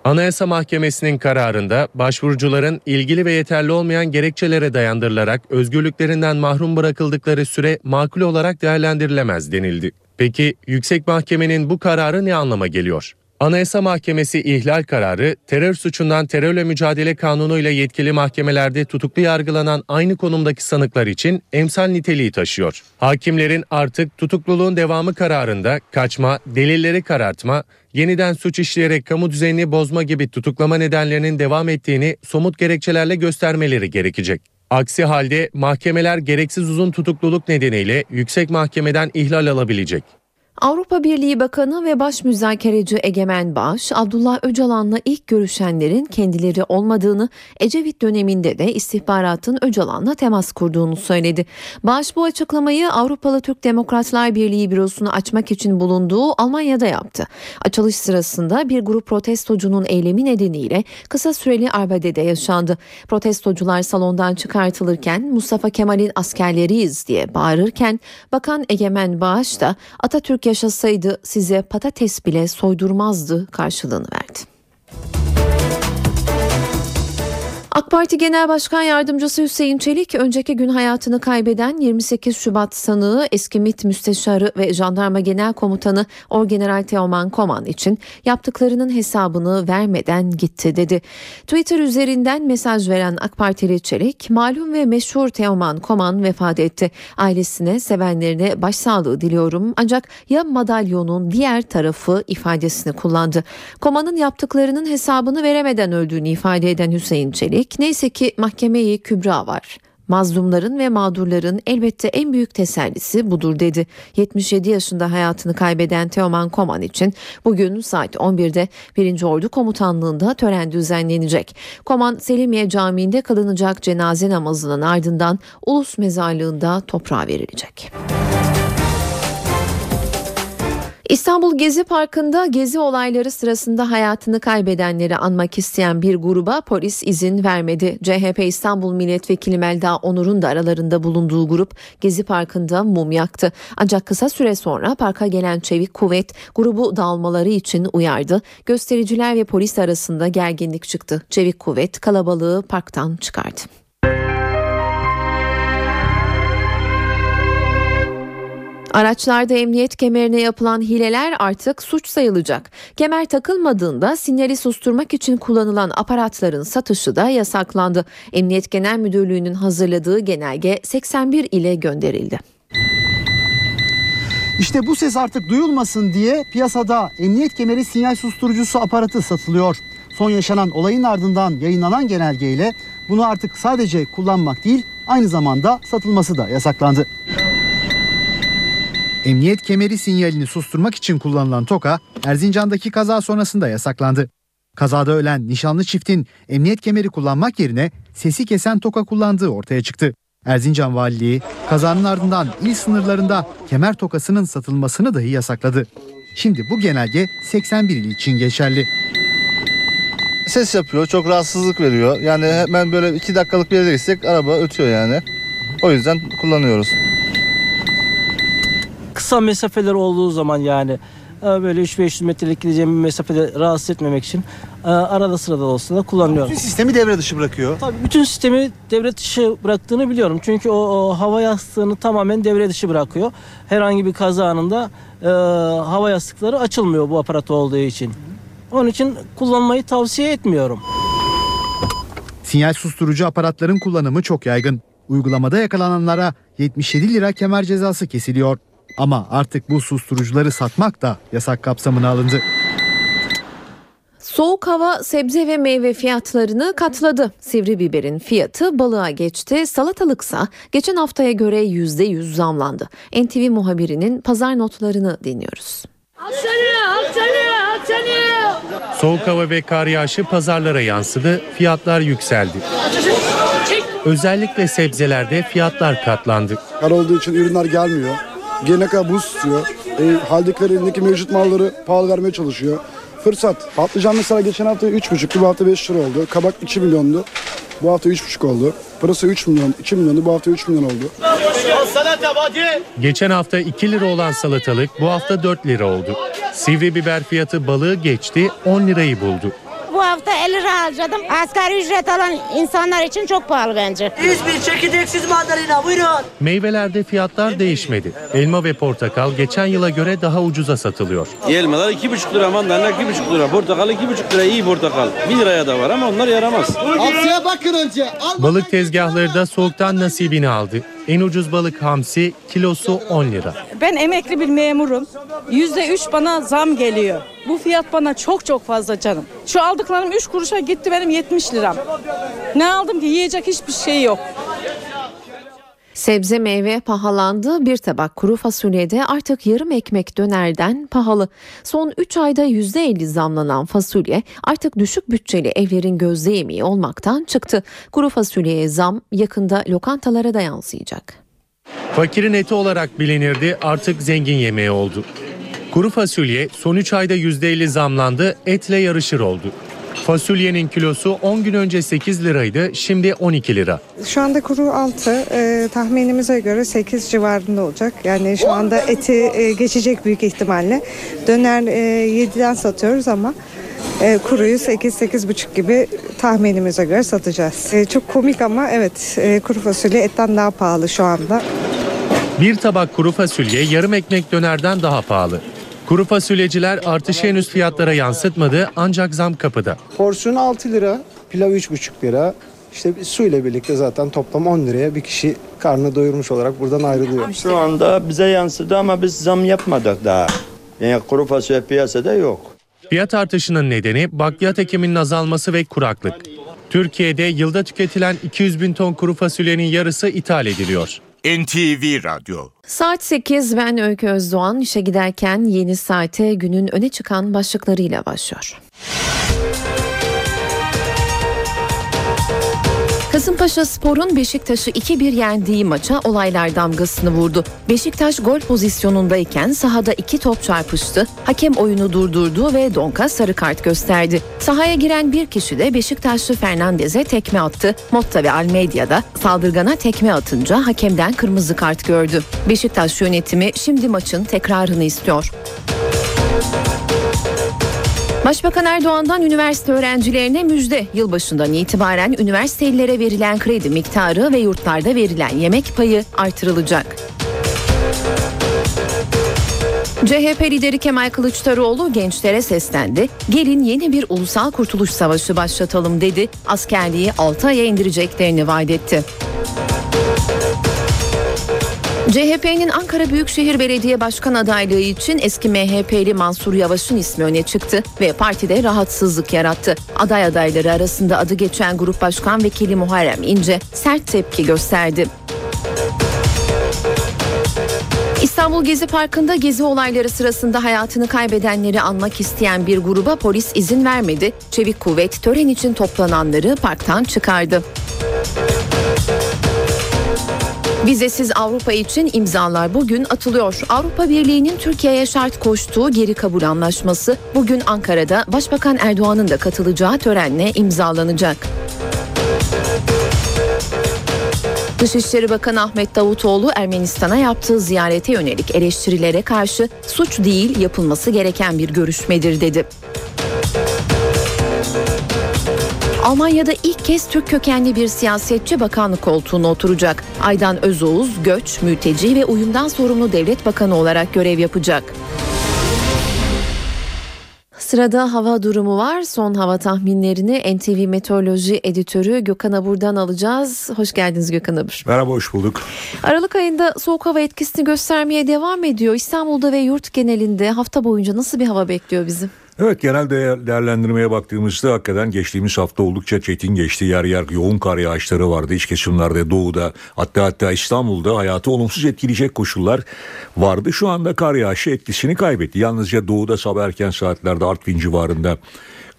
Anayasa Mahkemesi'nin kararında başvurucuların ilgili ve yeterli olmayan gerekçelere dayandırılarak özgürlüklerinden mahrum bırakıldıkları süre makul olarak değerlendirilemez denildi. Peki Yüksek Mahkemenin bu kararı ne anlama geliyor? Anayasa Mahkemesi ihlal kararı, terör suçundan terörle mücadele kanunuyla yetkili mahkemelerde tutuklu yargılanan aynı konumdaki sanıklar için emsal niteliği taşıyor. Hakimlerin artık tutukluluğun devamı kararında kaçma, delilleri karartma, yeniden suç işleyerek kamu düzenini bozma gibi tutuklama nedenlerinin devam ettiğini somut gerekçelerle göstermeleri gerekecek. Aksi halde mahkemeler gereksiz uzun tutukluluk nedeniyle yüksek mahkemeden ihlal alabilecek. Avrupa Birliği Bakanı ve Baş Müzakereci Egemen Bağış, Abdullah Öcalan'la ilk görüşenlerin kendileri olmadığını, Ecevit döneminde de istihbaratın Öcalan'la temas kurduğunu söyledi. Bağış bu açıklamayı Avrupalı Türk Demokratlar Birliği bürosunu açmak için bulunduğu Almanya'da yaptı. Açılış sırasında bir grup protestocunun eylemi nedeniyle kısa süreli arbedede yaşandı. Protestocular salondan çıkartılırken Mustafa Kemal'in askerleriyiz diye bağırırken Bakan Egemen Bağış da Atatürk yaşasaydı size patates bile soydurmazdı karşılığını verdi. AK Parti Genel Başkan Yardımcısı Hüseyin Çelik, önceki gün hayatını kaybeden 28 Şubat sanığı eski MİT Müsteşarı ve Jandarma Genel Komutanı Orgeneral Teoman Koman için yaptıklarının hesabını vermeden gitti dedi. Twitter üzerinden mesaj veren AK Partili Çelik, malum ve meşhur Teoman Koman vefat etti. Ailesine, sevenlerine başsağlığı diliyorum ancak ya madalyonun diğer tarafı ifadesini kullandı. Koman'ın yaptıklarının hesabını veremeden öldüğünü ifade eden Hüseyin Çelik, neyse ki mahkemeyi kübra var. Mazlumların ve mağdurların elbette en büyük tesellisi budur dedi. 77 yaşında hayatını kaybeden Teoman Koman için bugün saat 11'de 1. Ordu Komutanlığı'nda tören düzenlenecek. Koman Selimiye Camii'nde kılınacak cenaze namazının ardından Ulus Mezarlığı'nda toprağa verilecek. İstanbul Gezi Parkı'nda gezi olayları sırasında hayatını kaybedenleri anmak isteyen bir gruba polis izin vermedi. CHP İstanbul Milletvekili Melda Onur'un da aralarında bulunduğu grup Gezi Parkı'nda mum yaktı. Ancak kısa süre sonra parka gelen Çevik Kuvvet grubu dağılmaları için uyardı. Göstericiler ve polis arasında gerginlik çıktı. Çevik Kuvvet kalabalığı parktan çıkardı. Araçlarda emniyet kemerine yapılan hileler artık suç sayılacak. Kemer takılmadığında sinyali susturmak için kullanılan aparatların satışı da yasaklandı. Emniyet Genel Müdürlüğü'nün hazırladığı genelge 81 ile gönderildi. İşte bu ses artık duyulmasın diye piyasada emniyet kemeri sinyal susturucusu aparatı satılıyor. Son yaşanan olayın ardından yayınlanan genelgeyle bunu artık sadece kullanmak değil aynı zamanda satılması da yasaklandı. Emniyet kemeri sinyalini susturmak için kullanılan toka Erzincan'daki kaza sonrasında yasaklandı. Kazada ölen nişanlı çiftin emniyet kemeri kullanmak yerine sesi kesen toka kullandığı ortaya çıktı. Erzincan Valiliği kazanın ardından il sınırlarında kemer tokasının satılmasını dahi yasakladı. Şimdi bu genelge 81 il için geçerli. Ses yapıyor, çok rahatsızlık veriyor. Yani hemen böyle iki dakikalık bir yere gitsek araba ötüyor yani. O yüzden kullanıyoruz. Kısa mesafeler olduğu zaman yani e, böyle 3-500 metrelik gideceğim bir mesafede rahatsız etmemek için e, arada sırada olsa da kullanıyorum. Bütün sistemi devre dışı bırakıyor. Tabii bütün sistemi devre dışı bıraktığını biliyorum. Çünkü o, o hava yastığını tamamen devre dışı bırakıyor. Herhangi bir kaza anında e, hava yastıkları açılmıyor bu aparat olduğu için. Onun için kullanmayı tavsiye etmiyorum. Sinyal susturucu aparatların kullanımı çok yaygın. Uygulamada yakalananlara 77 lira kemer cezası kesiliyor. Ama artık bu susturucuları satmak da yasak kapsamına alındı. Soğuk hava sebze ve meyve fiyatlarını katladı. Sivri biberin fiyatı balığa geçti. Salatalıksa geçen haftaya göre %100 zamlandı. NTV muhabirinin pazar notlarını dinliyoruz. Soğuk hava ve kar yağışı pazarlara yansıdı, fiyatlar yükseldi. Özellikle sebzelerde fiyatlar katlandı. Kar olduğu için ürünler gelmiyor. Gelene kadar buz tutuyor. E, haldekiler elindeki mevcut malları pahalı vermeye çalışıyor. Fırsat. Patlıcan mesela geçen hafta 3,5'tu bu hafta 5 lira oldu. Kabak 2 milyondu. Bu hafta 3,5 oldu. Pırasa 3 milyon, 2 milyondu. Bu hafta 3 milyon oldu. Geçen hafta 2 lira olan salatalık bu hafta 4 lira oldu. Sivri biber fiyatı balığı geçti 10 lirayı buldu. Hafta 50 lira harcadım. Asgari ücret alan insanlar için çok pahalı bence. İzmir çekirdeksiz mandalina buyurun. Meyvelerde fiyatlar değişmedi. Elma ve portakal geçen yıla göre daha ucuza satılıyor. Elmalar 2,5 lira, mandalina 2,5 lira, portakal 2,5 lira iyi portakal. 1 liraya da var ama onlar yaramaz. Hamsiye bakın önce. Al. Balık tezgahları da soğuktan nasibini aldı. En ucuz balık hamsi kilosu 10 lira. Ben emekli bir memurum. Yüzde üç bana zam geliyor. Bu fiyat bana çok çok fazla canım. Şu aldıklarım 3 kuruşa gitti benim 70 liram. Ne aldım ki yiyecek hiçbir şey yok. Sebze meyve pahalandı. Bir tabak kuru fasulyede artık yarım ekmek dönerden pahalı. Son 3 ayda %50 zamlanan fasulye artık düşük bütçeli evlerin gözde yemeği olmaktan çıktı. Kuru fasulyeye zam yakında lokantalara da yansıyacak. Fakirin eti olarak bilinirdi artık zengin yemeği oldu. Kuru fasulye son 3 ayda %50 zamlandı etle yarışır oldu. Fasulyenin kilosu 10 gün önce 8 liraydı şimdi 12 lira. Şu anda kuru 6 e, tahminimize göre 8 civarında olacak. Yani şu anda eti e, geçecek büyük ihtimalle. Döner e, 7'den satıyoruz ama E, kuruyu 8-8,5 gibi tahminimize göre satacağız. E, çok komik ama evet e, kuru fasulye etten daha pahalı şu anda. Bir tabak kuru fasulye yarım ekmek dönerden daha pahalı. Kuru fasulyeciler artışı henüz fiyatlara yansıtmadı ancak zam kapıda. Porsiyon 6 lira, pilav 3,5 lira. İşte su ile birlikte zaten toplam 10 liraya bir kişi karnını doyurmuş olarak buradan ayrılıyor. Şu anda bize yansıdı ama biz zam yapmadık daha. Yani kuru fasulye piyasada yok. Fiyat artışının nedeni bakliyat ekiminin azalması ve kuraklık. Türkiye'de yılda tüketilen 200 bin ton kuru fasulyenin yarısı ithal ediliyor. NTV Radyo Saat 8 ben Öykü Özdoğan işe giderken yeni saate günün öne çıkan başlıklarıyla başlıyor. Kasımpaşa Spor'un Beşiktaş'ı 2-1 yendiği maça olaylar damgasını vurdu. Beşiktaş gol pozisyonundayken sahada iki top çarpıştı. Hakem oyunu durdurdu ve Donka sarı kart gösterdi. Sahaya giren bir kişi de Beşiktaşlı Fernandez'e tekme attı. Motta ve Almeida da saldırgana tekme atınca hakemden kırmızı kart gördü. Beşiktaş yönetimi şimdi maçın tekrarını istiyor. Başbakan Erdoğan'dan üniversite öğrencilerine müjde. Yılbaşından itibaren üniversitelilere verilen kredi miktarı ve yurtlarda verilen yemek payı artırılacak. CHP lideri Kemal Kılıçdaroğlu gençlere seslendi. Gelin yeni bir ulusal kurtuluş savaşı başlatalım dedi. Askerliği 6 aya indireceklerini vaat etti. CHP'nin Ankara Büyükşehir Belediye Başkan adaylığı için eski MHP'li Mansur Yavaş'ın ismi öne çıktı ve partide rahatsızlık yarattı. Aday adayları arasında adı geçen Grup Başkan Vekili Muharrem İnce sert tepki gösterdi. İstanbul Gezi Parkı'nda gezi olayları sırasında hayatını kaybedenleri anmak isteyen bir gruba polis izin vermedi. Çevik kuvvet tören için toplananları parktan çıkardı. Vizesiz Avrupa için imzalar bugün atılıyor. Avrupa Birliği'nin Türkiye'ye şart koştuğu geri kabul anlaşması bugün Ankara'da Başbakan Erdoğan'ın da katılacağı törenle imzalanacak. Dışişleri Bakanı Ahmet Davutoğlu Ermenistan'a yaptığı ziyarete yönelik eleştirilere karşı suç değil yapılması gereken bir görüşmedir dedi. Almanya'da ilk kez Türk kökenli bir siyasetçi bakanlık koltuğuna oturacak. Aydan Özoğuz, göç, mülteci ve uyumdan sorumlu devlet bakanı olarak görev yapacak. Sırada hava durumu var. Son hava tahminlerini NTV Meteoroloji Editörü Gökhan Abur'dan alacağız. Hoş geldiniz Gökhan Abur. Merhaba, hoş bulduk. Aralık ayında soğuk hava etkisini göstermeye devam ediyor. İstanbul'da ve yurt genelinde hafta boyunca nasıl bir hava bekliyor bizim? Evet genel değer, değerlendirmeye baktığımızda hakikaten geçtiğimiz hafta oldukça çetin geçti. Yer yer yoğun kar yağışları vardı iç kesimlerde doğuda hatta hatta İstanbul'da hayatı olumsuz etkileyecek koşullar vardı. Şu anda kar yağışı etkisini kaybetti. Yalnızca doğuda sabah erken saatlerde Artvin civarında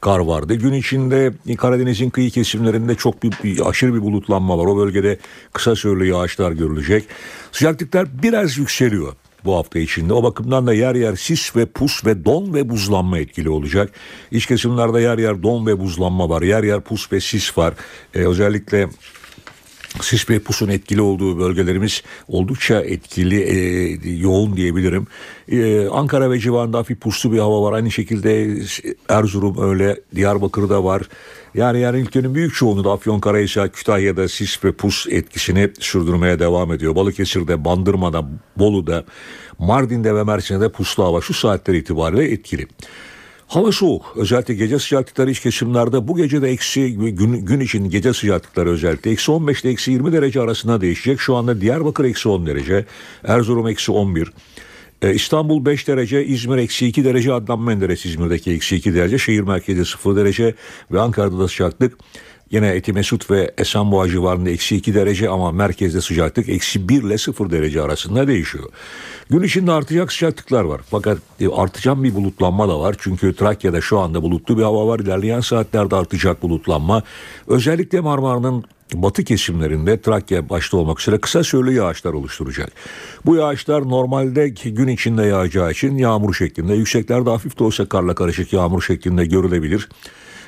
kar vardı. Gün içinde Karadeniz'in kıyı kesimlerinde çok bir, bir aşırı bir bulutlanma var. O bölgede kısa süreli yağışlar görülecek. Sıcaklıklar biraz yükseliyor bu hafta içinde. O bakımdan da yer yer sis ve pus ve don ve buzlanma etkili olacak. İç kesimlerde yer yer don ve buzlanma var. Yer yer pus ve sis var. Ee, özellikle sis ve pusun etkili olduğu bölgelerimiz oldukça etkili, e, yoğun diyebilirim. E, Ankara ve civarında hafif puslu bir hava var. Aynı şekilde Erzurum öyle, Diyarbakır'da var. Yani yani ülkenin büyük çoğunluğu da Afyonkarahisar, Kütahya'da sis ve pus etkisini sürdürmeye devam ediyor. Balıkesir'de, Bandırma'da, Bolu'da, Mardin'de ve Mersin'de de puslu hava şu saatler itibariyle etkili. Hava soğuk. Özellikle gece sıcaklıkları iç kesimlerde bu gece de eksi gün, gün için gece sıcaklıkları özellikle eksi 15 ile eksi 20 derece arasında değişecek. Şu anda Diyarbakır eksi 10 derece, Erzurum eksi 11, ee, İstanbul 5 derece, İzmir eksi 2 derece, Adnan Menderes İzmir'deki eksi 2 derece, şehir merkezi 0 derece ve Ankara'da da sıcaklık Yine Etimesut ve Esenboğa civarında eksi 2 derece ama merkezde sıcaklık eksi 1 ile 0 derece arasında değişiyor. Gün içinde artacak sıcaklıklar var. Fakat e, artacak bir bulutlanma da var. Çünkü Trakya'da şu anda bulutlu bir hava var. İlerleyen saatlerde artacak bulutlanma. Özellikle Marmara'nın batı kesimlerinde Trakya başta olmak üzere kısa süreli yağışlar oluşturacak. Bu yağışlar normalde gün içinde yağacağı için yağmur şeklinde, yükseklerde hafif de olsa karla karışık yağmur şeklinde görülebilir.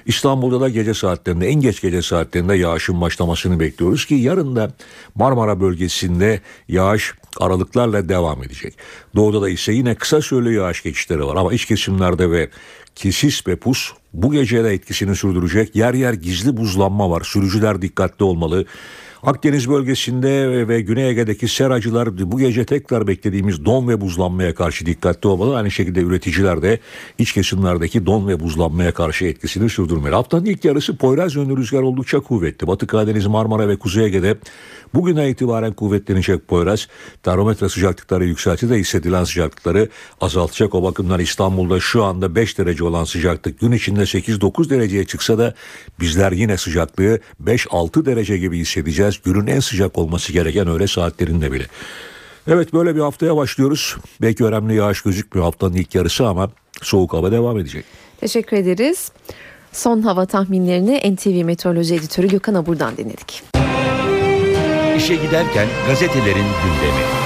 İstanbul'da da gece saatlerinde en geç gece saatlerinde yağışın başlamasını bekliyoruz ki yarın da Marmara bölgesinde yağış aralıklarla devam edecek. Doğuda da ise yine kısa süreli yağış geçişleri var ama iç kesimlerde ve kesis ve pus bu gece de etkisini sürdürecek. Yer yer gizli buzlanma var. Sürücüler dikkatli olmalı. Akdeniz bölgesinde ve Güney Ege'deki seracılar bu gece tekrar beklediğimiz don ve buzlanmaya karşı dikkatli olmalı. Aynı şekilde üreticiler de iç kesimlerdeki don ve buzlanmaya karşı etkisini sürdürmeli. Haftanın ilk yarısı Poyraz yönlü rüzgar oldukça kuvvetli. Batı Karadeniz, Marmara ve Kuzey Ege'de bugüne itibaren kuvvetlenecek Poyraz. Termometre sıcaklıkları yükselti de hissedilen sıcaklıkları azaltacak. O bakımdan İstanbul'da şu anda 5 derece olan sıcaklık gün içinde 8-9 dereceye çıksa da bizler yine sıcaklığı 5-6 derece gibi hissedeceğiz. Günün en sıcak olması gereken öğle saatlerinde bile. Evet böyle bir haftaya başlıyoruz. Belki önemli yağış gözükmüyor haftanın ilk yarısı ama soğuk hava devam edecek. Teşekkür ederiz. Son hava tahminlerini NTV Meteoroloji Editörü Gökhan Abur'dan dinledik. İşe giderken gazetelerin gündemi.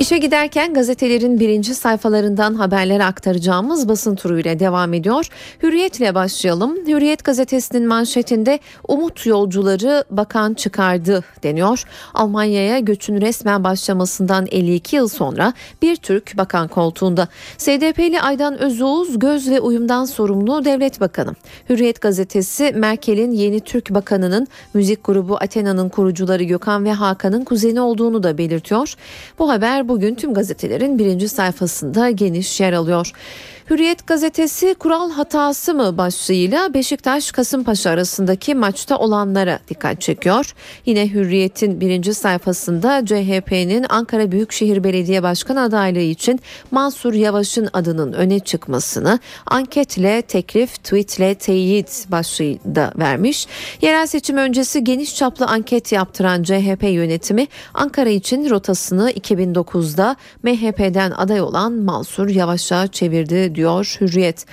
İşe giderken gazetelerin birinci sayfalarından haberler aktaracağımız basın turuyla devam ediyor. Hürriyetle başlayalım. Hürriyet gazetesinin manşetinde umut yolcuları bakan çıkardı deniyor. Almanya'ya göçün resmen başlamasından 52 yıl sonra bir Türk bakan koltuğunda. SDP'li Aydan Özoğuz göz ve uyumdan sorumlu devlet bakanı. Hürriyet gazetesi Merkel'in yeni Türk bakanının müzik grubu Athena'nın kurucuları Gökhan ve Hakan'ın kuzeni olduğunu da belirtiyor. Bu haber bugün tüm gazetelerin birinci sayfasında geniş yer alıyor. Hürriyet gazetesi kural hatası mı başlığıyla Beşiktaş Kasımpaşa arasındaki maçta olanlara dikkat çekiyor. Yine Hürriyet'in birinci sayfasında CHP'nin Ankara Büyükşehir Belediye Başkan adaylığı için Mansur Yavaş'ın adının öne çıkmasını anketle teklif, tweetle teyit başlığı da vermiş. Yerel seçim öncesi geniş çaplı anket yaptıran CHP yönetimi Ankara için rotasını 2009'da MHP'den aday olan Mansur Yavaş'a çevirdi diyor Hürriyet.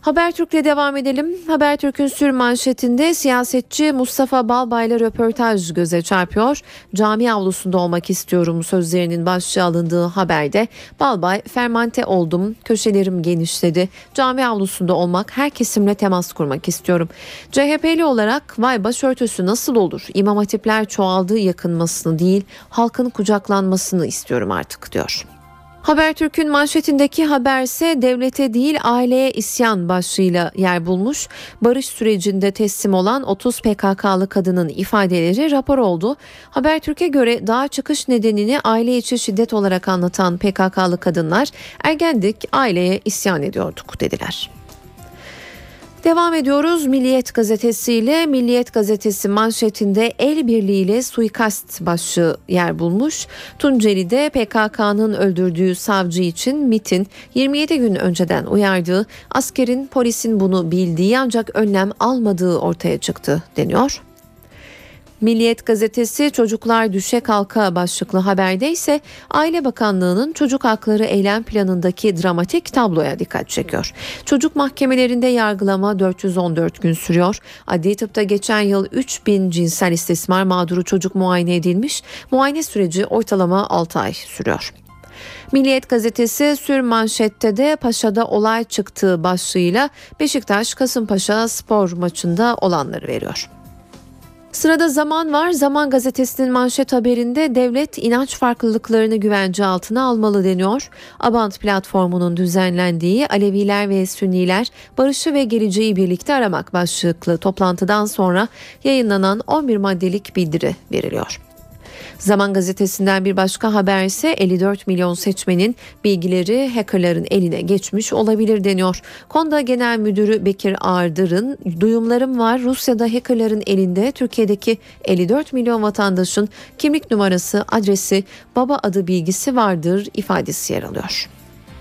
Habertürk'le devam edelim. Habertürk'ün sür manşetinde siyasetçi Mustafa Balbay'la röportaj göze çarpıyor. Cami avlusunda olmak istiyorum sözlerinin başlığı alındığı haberde Balbay fermante oldum, köşelerim genişledi. Cami avlusunda olmak, her kesimle temas kurmak istiyorum. CHP'li olarak vay başörtüsü nasıl olur? İmam hatipler çoğaldı yakınmasını değil, halkın kucaklanmasını istiyorum artık diyor. Habertürk'ün manşetindeki haberse devlete değil aileye isyan başlığıyla yer bulmuş. Barış sürecinde teslim olan 30 PKK'lı kadının ifadeleri rapor oldu. Habertürk'e göre daha çıkış nedenini aile içi şiddet olarak anlatan PKK'lı kadınlar ergendik aileye isyan ediyorduk dediler. Devam ediyoruz Milliyet gazetesiyle. Milliyet gazetesi manşetinde el birliğiyle suikast başlığı yer bulmuş. Tunceli'de PKK'nın öldürdüğü savcı için MIT'in 27 gün önceden uyardığı askerin polisin bunu bildiği ancak önlem almadığı ortaya çıktı deniyor. Milliyet gazetesi çocuklar düşe kalka başlıklı haberde ise Aile Bakanlığı'nın çocuk hakları eylem planındaki dramatik tabloya dikkat çekiyor. Çocuk mahkemelerinde yargılama 414 gün sürüyor. Adli tıpta geçen yıl 3000 cinsel istismar mağduru çocuk muayene edilmiş. Muayene süreci ortalama 6 ay sürüyor. Milliyet gazetesi sür manşette de Paşa'da olay çıktığı başlığıyla Beşiktaş Kasımpaşa spor maçında olanları veriyor. Sırada Zaman var. Zaman gazetesinin manşet haberinde devlet inanç farklılıklarını güvence altına almalı deniyor. Abant platformunun düzenlendiği Aleviler ve Sünniler barışı ve geleceği birlikte aramak başlıklı toplantıdan sonra yayınlanan 11 maddelik bildiri veriliyor. Zaman gazetesinden bir başka haber ise 54 milyon seçmenin bilgileri hackerların eline geçmiş olabilir deniyor. Konda Genel Müdürü Bekir Ardır'ın duyumlarım var Rusya'da hackerların elinde Türkiye'deki 54 milyon vatandaşın kimlik numarası, adresi, baba adı bilgisi vardır ifadesi yer alıyor.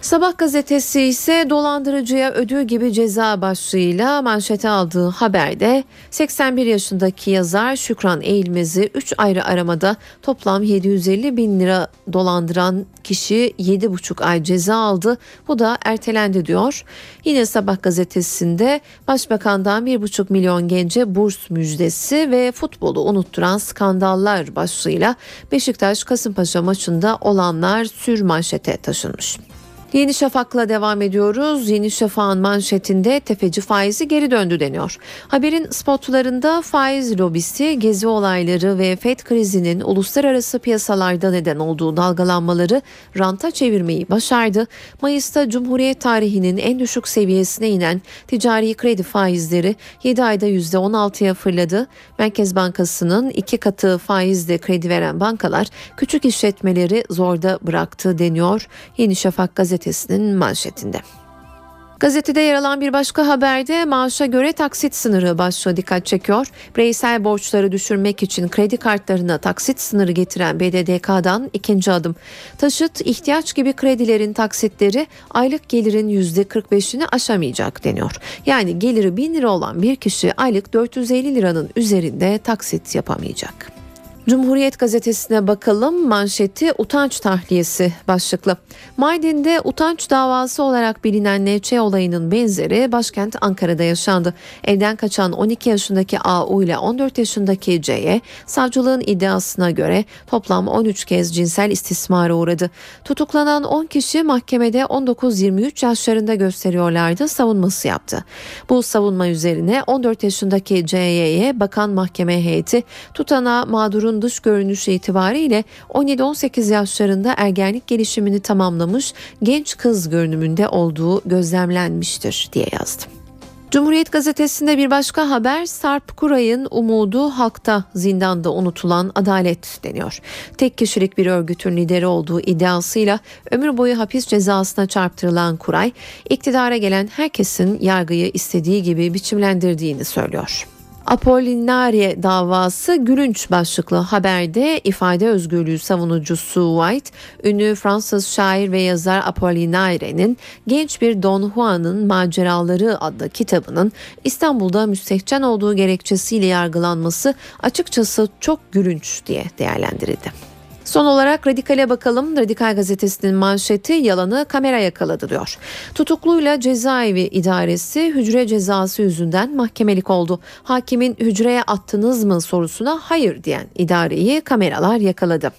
Sabah gazetesi ise dolandırıcıya ödül gibi ceza başlığıyla manşete aldığı haberde 81 yaşındaki yazar Şükran Eğilmez'i 3 ayrı aramada toplam 750 bin lira dolandıran kişi 7,5 ay ceza aldı. Bu da ertelendi diyor. Yine Sabah gazetesinde Başbakan'dan 1,5 milyon gence burs müjdesi ve futbolu unutturan skandallar başlığıyla Beşiktaş Kasımpaşa maçında olanlar sür manşete taşınmış. Yeni Şafak'la devam ediyoruz. Yeni Şafak'ın manşetinde tefeci faizi geri döndü deniyor. Haberin spotlarında faiz lobisi, gezi olayları ve FED krizinin uluslararası piyasalarda neden olduğu dalgalanmaları ranta çevirmeyi başardı. Mayıs'ta Cumhuriyet tarihinin en düşük seviyesine inen ticari kredi faizleri 7 ayda %16'ya fırladı. Merkez Bankası'nın iki katı faizle kredi veren bankalar küçük işletmeleri zorda bıraktı deniyor. Yeni Şafak gazetesi gazetesinin manşetinde. Gazetede yer alan bir başka haberde maaşa göre taksit sınırı başlığı dikkat çekiyor. Bireysel borçları düşürmek için kredi kartlarına taksit sınırı getiren BDDK'dan ikinci adım. Taşıt, ihtiyaç gibi kredilerin taksitleri aylık gelirin %45'ini aşamayacak deniyor. Yani geliri 1000 lira olan bir kişi aylık 450 liranın üzerinde taksit yapamayacak. Cumhuriyet gazetesine bakalım manşeti utanç tahliyesi başlıklı. Mardin'de utanç davası olarak bilinen NÇ olayının benzeri başkent Ankara'da yaşandı. Evden kaçan 12 yaşındaki AU ile 14 yaşındaki C'ye savcılığın iddiasına göre toplam 13 kez cinsel istismara uğradı. Tutuklanan 10 kişi mahkemede 19-23 yaşlarında gösteriyorlardı savunması yaptı. Bu savunma üzerine 14 yaşındaki C'ye bakan mahkeme heyeti tutana mağdurun dış görünüşü itibariyle 17-18 yaşlarında ergenlik gelişimini tamamlamış genç kız görünümünde olduğu gözlemlenmiştir diye yazdı. Cumhuriyet gazetesinde bir başka haber Sarp Kuray'ın umudu halkta zindanda unutulan adalet deniyor. Tek kişilik bir örgütün lideri olduğu iddiasıyla ömür boyu hapis cezasına çarptırılan Kuray, iktidara gelen herkesin yargıyı istediği gibi biçimlendirdiğini söylüyor. Apollinarie davası gülünç başlıklı haberde ifade özgürlüğü savunucusu White, ünlü Fransız şair ve yazar Apollinare'nin genç bir Don Juan'ın maceraları adlı kitabının İstanbul'da müstehcen olduğu gerekçesiyle yargılanması açıkçası çok gülünç diye değerlendirildi. Son olarak Radikal'e bakalım. Radikal gazetesinin manşeti yalanı kamera yakaladı diyor. Tutukluyla cezaevi idaresi hücre cezası yüzünden mahkemelik oldu. Hakimin hücreye attınız mı sorusuna hayır diyen idareyi kameralar yakaladı.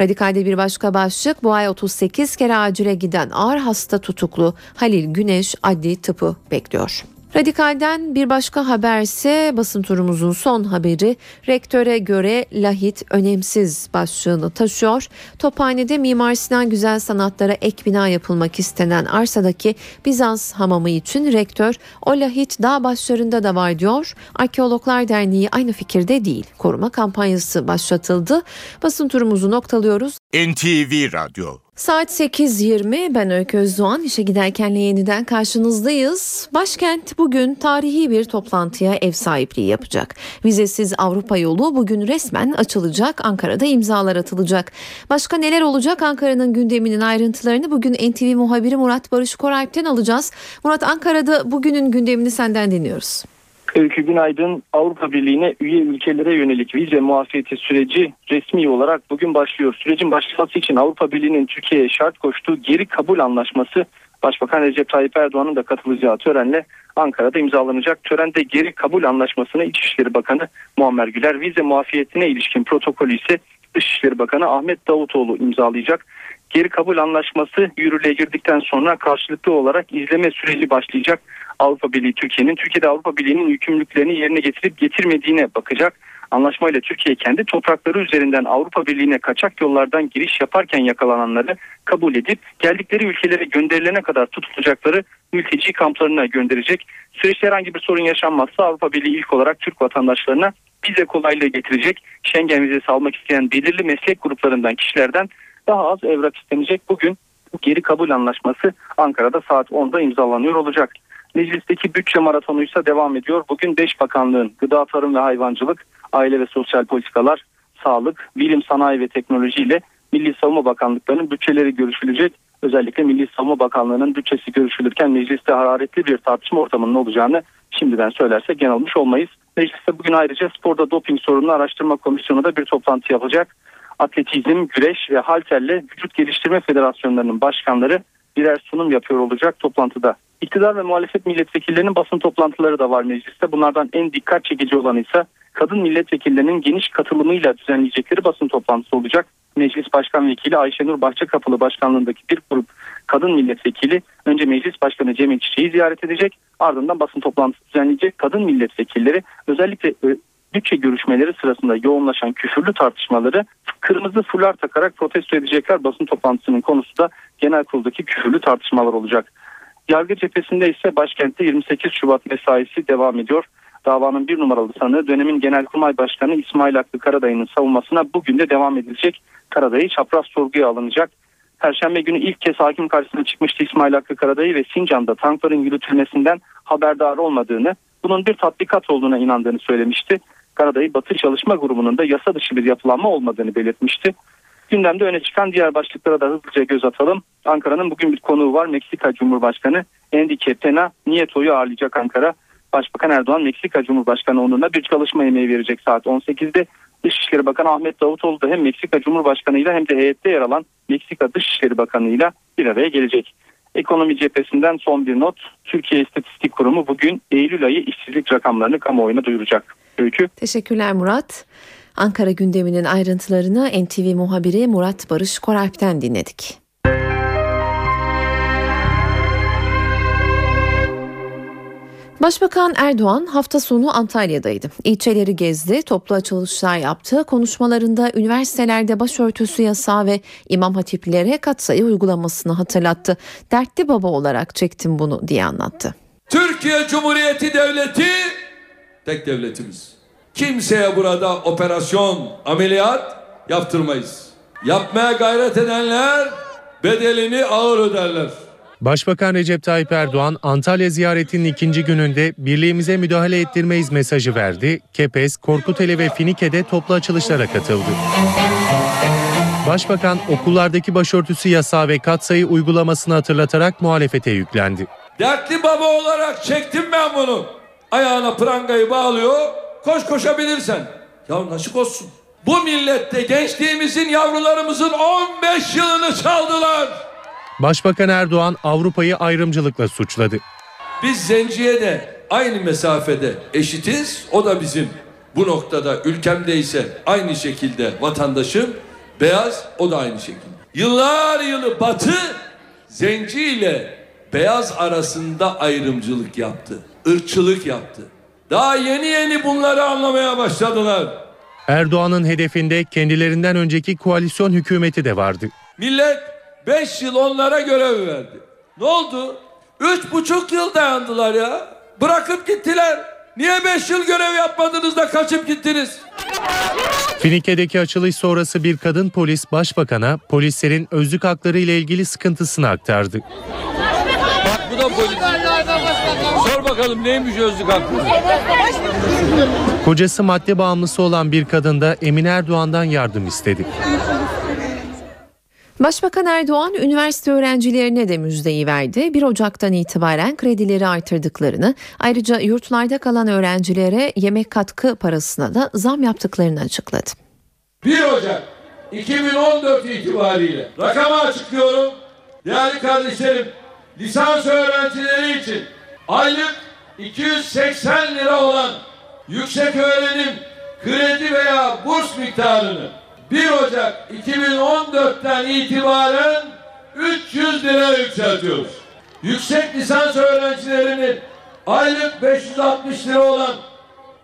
Radikalde bir başka başlık bu ay 38 kere acile giden ağır hasta tutuklu Halil Güneş adli tıpı bekliyor. Radikal'den bir başka haberse basın turumuzun son haberi rektöre göre lahit önemsiz başlığını taşıyor. Tophane'de Mimar Sinan Güzel Sanatlara ek bina yapılmak istenen arsadaki Bizans hamamı için rektör o lahit dağ başlarında da var diyor. Arkeologlar Derneği aynı fikirde değil. Koruma kampanyası başlatıldı. Basın turumuzu noktalıyoruz. NTV Radyo Saat 8.20 ben Öykü Özdoğan işe giderkenle yeniden karşınızdayız. Başkent bugün tarihi bir toplantıya ev sahipliği yapacak. Vizesiz Avrupa yolu bugün resmen açılacak. Ankara'da imzalar atılacak. Başka neler olacak Ankara'nın gündeminin ayrıntılarını bugün NTV muhabiri Murat Barış Koralp'ten alacağız. Murat Ankara'da bugünün gündemini senden dinliyoruz. Öykü Günaydın Avrupa Birliği'ne üye ülkelere yönelik vize muafiyeti süreci resmi olarak bugün başlıyor. Sürecin başlaması için Avrupa Birliği'nin Türkiye'ye şart koştuğu geri kabul anlaşması Başbakan Recep Tayyip Erdoğan'ın da katılacağı törenle Ankara'da imzalanacak. Törende geri kabul anlaşmasını İçişleri Bakanı Muammer Güler, vize muafiyetine ilişkin protokolü ise Dışişleri Bakanı Ahmet Davutoğlu imzalayacak. Geri kabul anlaşması yürürlüğe girdikten sonra karşılıklı olarak izleme süreci başlayacak. Avrupa Birliği Türkiye'nin Türkiye'de Avrupa Birliği'nin yükümlülüklerini yerine getirip getirmediğine bakacak. Anlaşmayla Türkiye kendi toprakları üzerinden Avrupa Birliği'ne kaçak yollardan giriş yaparken yakalananları kabul edip geldikleri ülkelere gönderilene kadar tutulacakları mülteci kamplarına gönderecek. Süreçte herhangi bir sorun yaşanmazsa Avrupa Birliği ilk olarak Türk vatandaşlarına vize kolaylığı getirecek. Schengen vizesi almak isteyen belirli meslek gruplarından kişilerden daha az evrak istenecek. Bugün bu geri kabul anlaşması Ankara'da saat 10'da imzalanıyor olacak. Meclisteki bütçe maratonu ise devam ediyor. Bugün 5 bakanlığın gıda, tarım ve hayvancılık, aile ve sosyal politikalar, sağlık, bilim, sanayi ve teknoloji ile Milli Savunma Bakanlıklarının bütçeleri görüşülecek. Özellikle Milli Savunma Bakanlığı'nın bütçesi görüşülürken mecliste hararetli bir tartışma ortamının olacağını şimdiden söylersek yanılmış olmayız. Mecliste bugün ayrıca sporda doping sorununu araştırma komisyonu da bir toplantı yapacak. Atletizm, güreş ve halterle vücut geliştirme federasyonlarının başkanları birer sunum yapıyor olacak toplantıda. İktidar ve muhalefet milletvekillerinin basın toplantıları da var mecliste. Bunlardan en dikkat çekici olan ise kadın milletvekillerinin geniş katılımıyla düzenleyecekleri basın toplantısı olacak. Meclis Başkan Vekili Ayşenur Bahçekapılı başkanlığındaki bir grup kadın milletvekili önce Meclis Başkanı Cemil Çiçek'i ziyaret edecek ardından basın toplantısı düzenleyecek. Kadın milletvekilleri özellikle e, bütçe görüşmeleri sırasında yoğunlaşan küfürlü tartışmaları kırmızı fular takarak protesto edecekler. Basın toplantısının konusu da genel kuruldaki küfürlü tartışmalar olacak. Yargı cephesinde ise başkentte 28 Şubat mesaisi devam ediyor. Davanın bir numaralı sanığı dönemin Genelkurmay Başkanı İsmail Hakkı Karadayı'nın savunmasına bugün de devam edilecek. Karadayı çapraz sorguya alınacak. Perşembe günü ilk kez hakim karşısına çıkmıştı İsmail Hakkı Karadayı ve Sincan'da tankların yürütülmesinden haberdar olmadığını, bunun bir tatbikat olduğuna inandığını söylemişti. Karadayı Batı Çalışma Grubu'nun da yasa dışı bir yapılanma olmadığını belirtmişti. Gündemde öne çıkan diğer başlıklara da hızlıca göz atalım. Ankara'nın bugün bir konuğu var. Meksika Cumhurbaşkanı Enrique Pena Nieto'yu ağırlayacak Ankara. Başbakan Erdoğan Meksika Cumhurbaşkanı onunla bir çalışma yemeği verecek saat 18'de. Dışişleri Bakanı Ahmet Davutoğlu da hem Meksika Cumhurbaşkanı ile hem de heyette yer alan Meksika Dışişleri Bakanı ile bir araya gelecek. Ekonomi cephesinden son bir not. Türkiye İstatistik Kurumu bugün Eylül ayı işsizlik rakamlarını kamuoyuna duyuracak. Öykü. Teşekkürler Murat. Ankara gündeminin ayrıntılarını NTV muhabiri Murat Barış Koralp'ten dinledik. Başbakan Erdoğan hafta sonu Antalya'daydı. İlçeleri gezdi, toplu açılışlar yaptı. Konuşmalarında üniversitelerde başörtüsü yasağı ve imam hatiplere katsayı uygulamasını hatırlattı. Dertli baba olarak çektim bunu diye anlattı. Türkiye Cumhuriyeti Devleti tek devletimiz. Kimseye burada operasyon, ameliyat yaptırmayız. Yapmaya gayret edenler bedelini ağır öderler. Başbakan Recep Tayyip Erdoğan Antalya ziyaretinin ikinci gününde birliğimize müdahale ettirmeyiz mesajı verdi. Kepez, Korkuteli ve Finike'de toplu açılışlara katıldı. Başbakan okullardaki başörtüsü yasağı ve katsayı uygulamasını hatırlatarak muhalefete yüklendi. Dertli baba olarak çektim ben bunu. Ayağına prangayı bağlıyor, koş koşabilirsen. Ya nasıl olsun? Bu millette gençliğimizin yavrularımızın 15 yılını çaldılar. Başbakan Erdoğan Avrupa'yı ayrımcılıkla suçladı. Biz zenciye de aynı mesafede eşitiz. O da bizim bu noktada ülkemde ise aynı şekilde vatandaşım. Beyaz o da aynı şekilde. Yıllar yılı batı zenci ile beyaz arasında ayrımcılık yaptı. Irkçılık yaptı. Daha yeni yeni bunları anlamaya başladılar. Erdoğan'ın hedefinde kendilerinden önceki koalisyon hükümeti de vardı. Millet 5 yıl onlara görev verdi. Ne oldu? Üç buçuk yıl dayandılar ya. Bırakıp gittiler. Niye 5 yıl görev yapmadınız da kaçıp gittiniz? Finike'deki açılış sonrası bir kadın polis başbakana polislerin özlük hakları ile ilgili sıkıntısını aktardı. Sor bakalım neymiş özlük hakları? Kocası madde bağımlısı olan bir kadın da Emine Erdoğan'dan yardım istedi. Başbakan Erdoğan üniversite öğrencilerine de müjdeyi verdi. 1 Ocak'tan itibaren kredileri artırdıklarını, ayrıca yurtlarda kalan öğrencilere yemek katkı parasına da zam yaptıklarını açıkladı. 1 Ocak 2014 itibariyle rakamı açıklıyorum. Değerli kardeşlerim, lisans öğrencileri için aylık 280 lira olan yüksek öğrenim kredi veya burs miktarını 1 Ocak 2014'ten itibaren 300 lira yükseltiyoruz. Yüksek lisans öğrencilerinin aylık 560 lira olan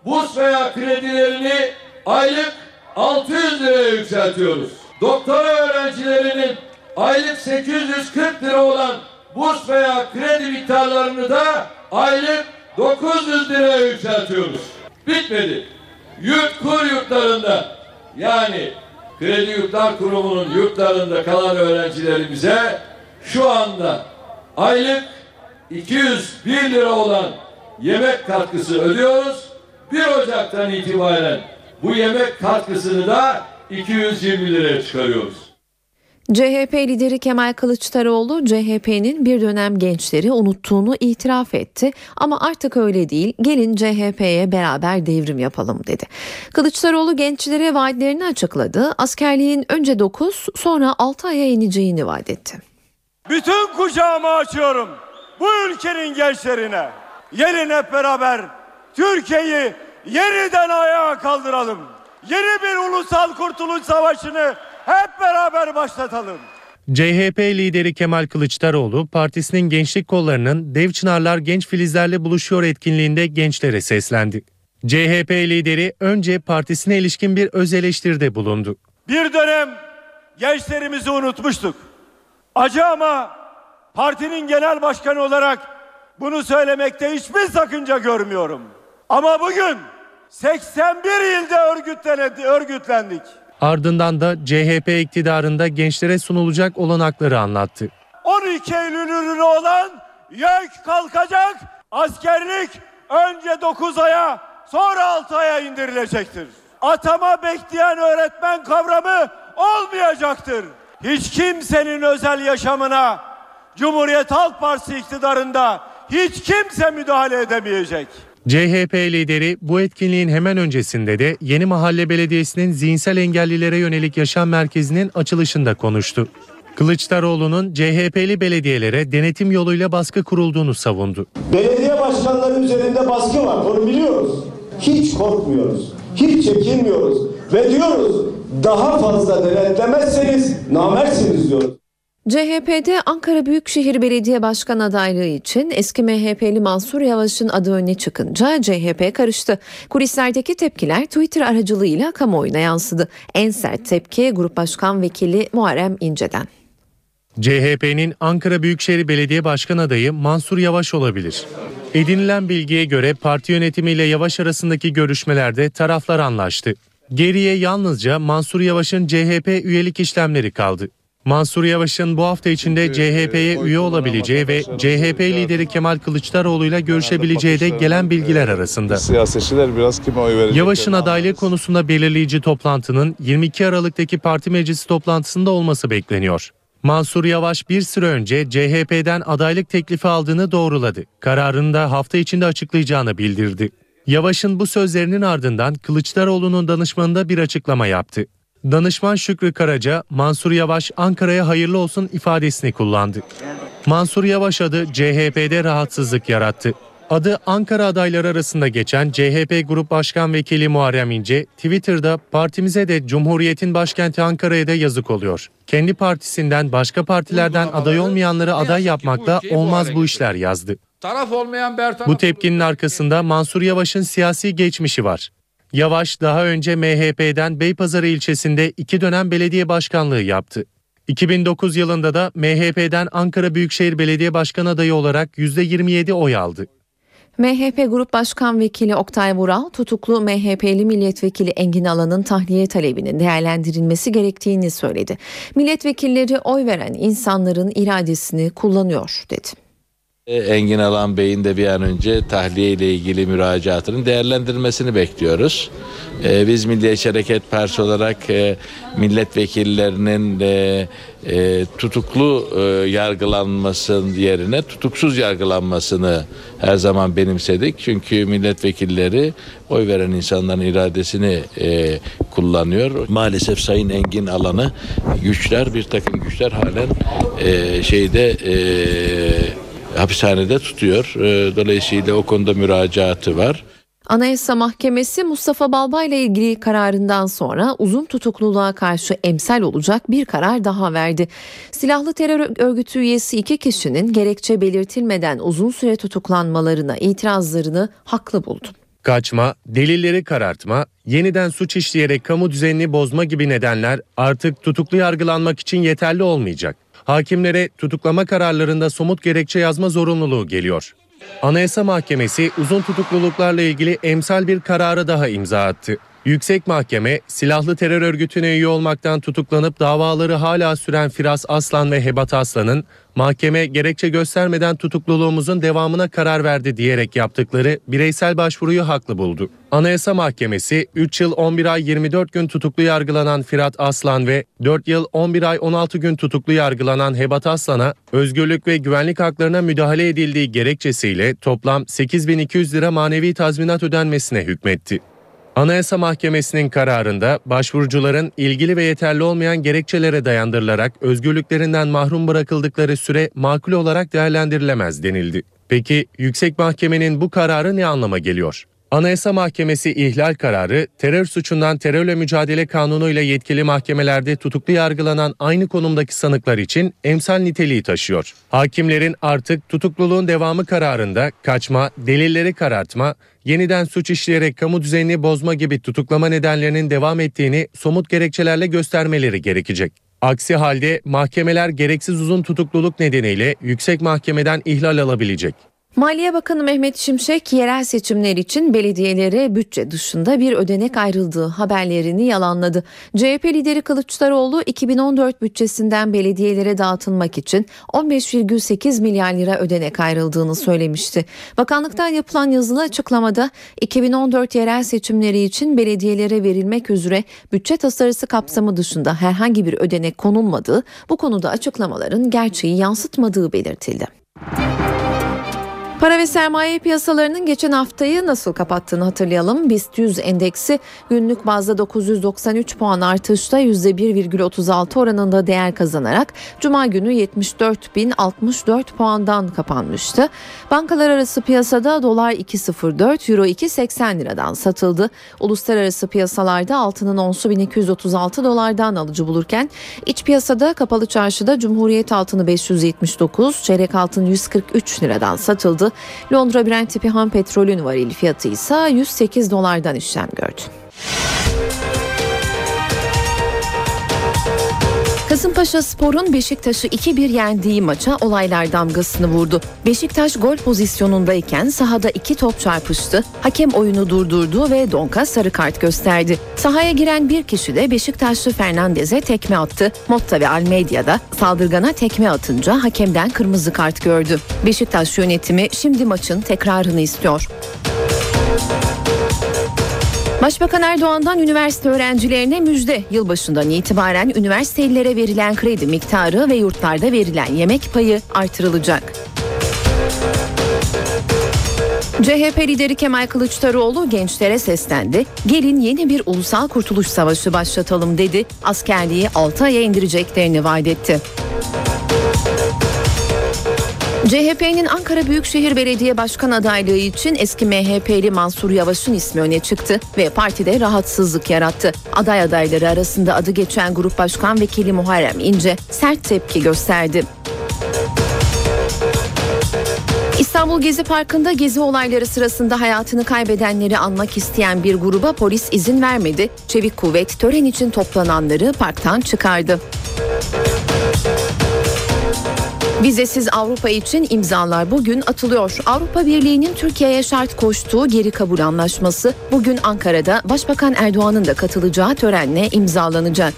burs veya kredilerini aylık 600 liraya yükseltiyoruz. Doktora öğrencilerinin aylık 840 lira olan burs veya kredi miktarlarını da aylık 900 liraya yükseltiyoruz. Bitmedi. Yurt kur yurtlarında yani Kredi Yurtlar Kurumu'nun yurtlarında kalan öğrencilerimize şu anda aylık 201 lira olan yemek katkısı ödüyoruz. 1 Ocak'tan itibaren bu yemek katkısını da 220 liraya çıkarıyoruz. CHP lideri Kemal Kılıçdaroğlu CHP'nin bir dönem gençleri unuttuğunu itiraf etti ama artık öyle değil gelin CHP'ye beraber devrim yapalım dedi. Kılıçdaroğlu gençlere vaatlerini açıkladı. Askerliğin önce 9 sonra 6 aya ineceğini vaat etti. Bütün kucağımı açıyorum bu ülkenin gençlerine. Gelin hep beraber Türkiye'yi yeniden ayağa kaldıralım. Yeni bir ulusal kurtuluş savaşını hep beraber başlatalım. CHP lideri Kemal Kılıçdaroğlu partisinin gençlik kollarının Dev Çınarlar Genç Filizlerle Buluşuyor etkinliğinde gençlere seslendi. CHP lideri önce partisine ilişkin bir öz eleştiride bulundu. Bir dönem gençlerimizi unutmuştuk. Acı ama partinin genel başkanı olarak bunu söylemekte hiçbir sakınca görmüyorum. Ama bugün 81 ilde örgütlen- örgütlendik. Ardından da CHP iktidarında gençlere sunulacak olanakları anlattı. 12 Eylül ürünü olan YÖK kalkacak, askerlik önce 9 aya sonra 6 aya indirilecektir. Atama bekleyen öğretmen kavramı olmayacaktır. Hiç kimsenin özel yaşamına Cumhuriyet Halk Partisi iktidarında hiç kimse müdahale edemeyecek. CHP lideri bu etkinliğin hemen öncesinde de Yeni Mahalle Belediyesi'nin zihinsel engellilere yönelik yaşam merkezinin açılışında konuştu. Kılıçdaroğlu'nun CHP'li belediyelere denetim yoluyla baskı kurulduğunu savundu. Belediye başkanları üzerinde baskı var. Bunu biliyoruz. Hiç korkmuyoruz. Hiç çekinmiyoruz. Ve diyoruz daha fazla denetlemezseniz namersiniz diyoruz. CHP'de Ankara Büyükşehir Belediye Başkan adaylığı için eski MHP'li Mansur Yavaş'ın adı öne çıkınca CHP karıştı. Kulislerdeki tepkiler Twitter aracılığıyla kamuoyuna yansıdı. En sert tepki Grup Başkan Vekili Muharrem İnce'den. CHP'nin Ankara Büyükşehir Belediye Başkan adayı Mansur Yavaş olabilir. Edinilen bilgiye göre parti yönetimiyle Yavaş arasındaki görüşmelerde taraflar anlaştı. Geriye yalnızca Mansur Yavaş'ın CHP üyelik işlemleri kaldı. Mansur Yavaş'ın bu hafta içinde CHP'ye üye olabileceği ve CHP lideri Kemal Kılıçdaroğlu ile görüşebileceği de gelen bilgiler arasında. Siyasetçiler biraz kime oy verecek? Yavaş'ın adaylığı konusunda belirleyici toplantının 22 Aralık'taki parti meclisi toplantısında olması bekleniyor. Mansur Yavaş bir süre önce CHP'den adaylık teklifi aldığını doğruladı. Kararını da hafta içinde açıklayacağını bildirdi. Yavaş'ın bu sözlerinin ardından Kılıçdaroğlu'nun danışmanında bir açıklama yaptı. Danışman Şükrü Karaca, Mansur Yavaş Ankara'ya hayırlı olsun ifadesini kullandı. Mansur Yavaş adı CHP'de rahatsızlık yarattı. Adı Ankara adayları arasında geçen CHP Grup Başkan Vekili Muharrem İnce, Twitter'da partimize de Cumhuriyet'in başkenti Ankara'ya da yazık oluyor. Kendi partisinden başka partilerden aday olmayanları aday yapmakla olmaz bu işler yazdı. Taraf olmayan Bu tepkinin arkasında Mansur Yavaş'ın siyasi geçmişi var. Yavaş daha önce MHP'den Beypazarı ilçesinde iki dönem belediye başkanlığı yaptı. 2009 yılında da MHP'den Ankara Büyükşehir Belediye Başkan adayı olarak %27 oy aldı. MHP Grup Başkan Vekili Oktay Vural, tutuklu MHP'li milletvekili Engin Alan'ın tahliye talebinin değerlendirilmesi gerektiğini söyledi. Milletvekilleri oy veren insanların iradesini kullanıyor dedi. Engin Alan Bey'in de bir an önce tahliye ile ilgili müracaatının değerlendirilmesini bekliyoruz. Ee, biz Milliyetçi Hareket Partisi olarak e, milletvekillerinin e, e, tutuklu e, yargılanmasının yerine tutuksuz yargılanmasını her zaman benimsedik. Çünkü milletvekilleri oy veren insanların iradesini e, kullanıyor. Maalesef Sayın Engin Alan'ı güçler bir takım güçler halen e, şeyde e, hapishanede tutuyor. Ee, Dolayısıyla o konuda müracaatı var. Anayasa Mahkemesi Mustafa Balbay ile ilgili kararından sonra uzun tutukluluğa karşı emsal olacak bir karar daha verdi. Silahlı terör örgütü üyesi iki kişinin gerekçe belirtilmeden uzun süre tutuklanmalarına itirazlarını haklı buldu. Kaçma, delilleri karartma, yeniden suç işleyerek kamu düzenini bozma gibi nedenler artık tutuklu yargılanmak için yeterli olmayacak. Hakimlere tutuklama kararlarında somut gerekçe yazma zorunluluğu geliyor. Anayasa Mahkemesi uzun tutukluluklarla ilgili emsal bir kararı daha imza attı. Yüksek Mahkeme, silahlı terör örgütüne üye olmaktan tutuklanıp davaları hala süren Firas Aslan ve Hebat Aslan'ın mahkeme gerekçe göstermeden tutukluluğumuzun devamına karar verdi diyerek yaptıkları bireysel başvuruyu haklı buldu. Anayasa Mahkemesi 3 yıl 11 ay 24 gün tutuklu yargılanan Firat Aslan ve 4 yıl 11 ay 16 gün tutuklu yargılanan Hebat Aslan'a özgürlük ve güvenlik haklarına müdahale edildiği gerekçesiyle toplam 8200 lira manevi tazminat ödenmesine hükmetti. Anayasa Mahkemesi'nin kararında başvurucuların ilgili ve yeterli olmayan gerekçelere dayandırılarak özgürlüklerinden mahrum bırakıldıkları süre makul olarak değerlendirilemez denildi. Peki Yüksek Mahkemenin bu kararı ne anlama geliyor? Anayasa Mahkemesi ihlal kararı, terör suçundan terörle mücadele kanunu ile yetkili mahkemelerde tutuklu yargılanan aynı konumdaki sanıklar için emsal niteliği taşıyor. Hakimlerin artık tutukluluğun devamı kararında kaçma, delilleri karartma, yeniden suç işleyerek kamu düzenini bozma gibi tutuklama nedenlerinin devam ettiğini somut gerekçelerle göstermeleri gerekecek. Aksi halde mahkemeler gereksiz uzun tutukluluk nedeniyle yüksek mahkemeden ihlal alabilecek. Maliye Bakanı Mehmet Şimşek yerel seçimler için belediyelere bütçe dışında bir ödenek ayrıldığı haberlerini yalanladı. CHP lideri Kılıçdaroğlu 2014 bütçesinden belediyelere dağıtılmak için 15,8 milyar lira ödenek ayrıldığını söylemişti. Bakanlıktan yapılan yazılı açıklamada 2014 yerel seçimleri için belediyelere verilmek üzere bütçe tasarısı kapsamı dışında herhangi bir ödenek konulmadığı, bu konuda açıklamaların gerçeği yansıtmadığı belirtildi. Para ve sermaye piyasalarının geçen haftayı nasıl kapattığını hatırlayalım. BIST 100 endeksi günlük bazda 993 puan artışla %1,36 oranında değer kazanarak Cuma günü 74.064 puandan kapanmıştı. Bankalar arası piyasada dolar 2.04, euro 2.80 liradan satıldı. Uluslararası piyasalarda altının onsu 1236 dolardan alıcı bulurken iç piyasada kapalı çarşıda Cumhuriyet altını 579, çeyrek altın 143 liradan satıldı. Londra Brent tipi ham petrolün varil fiyatı ise 108 dolardan işlem gördü. Kasımpaşa Spor'un Beşiktaş'ı 2-1 yendiği maça olaylar damgasını vurdu. Beşiktaş gol pozisyonundayken sahada iki top çarpıştı. Hakem oyunu durdurdu ve Donka sarı kart gösterdi. Sahaya giren bir kişi de Beşiktaşlı Fernandez'e tekme attı. Motta ve Almeida da saldırgana tekme atınca hakemden kırmızı kart gördü. Beşiktaş yönetimi şimdi maçın tekrarını istiyor. Başbakan Erdoğan'dan üniversite öğrencilerine müjde. Yılbaşından itibaren üniversitelilere verilen kredi miktarı ve yurtlarda verilen yemek payı artırılacak. CHP lideri Kemal Kılıçdaroğlu gençlere seslendi. Gelin yeni bir ulusal kurtuluş savaşı başlatalım dedi. Askerliği 6 aya indireceklerini vaat etti. CHP'nin Ankara Büyükşehir Belediye Başkan adaylığı için eski MHP'li Mansur Yavaş'ın ismi öne çıktı ve partide rahatsızlık yarattı. Aday adayları arasında adı geçen Grup Başkan Vekili Muharrem İnce sert tepki gösterdi. İstanbul Gezi Parkı'nda gezi olayları sırasında hayatını kaybedenleri anmak isteyen bir gruba polis izin vermedi. Çevik kuvvet tören için toplananları parktan çıkardı. Vizesiz Avrupa için imzalar bugün atılıyor. Avrupa Birliği'nin Türkiye'ye şart koştuğu geri kabul anlaşması bugün Ankara'da Başbakan Erdoğan'ın da katılacağı törenle imzalanacak.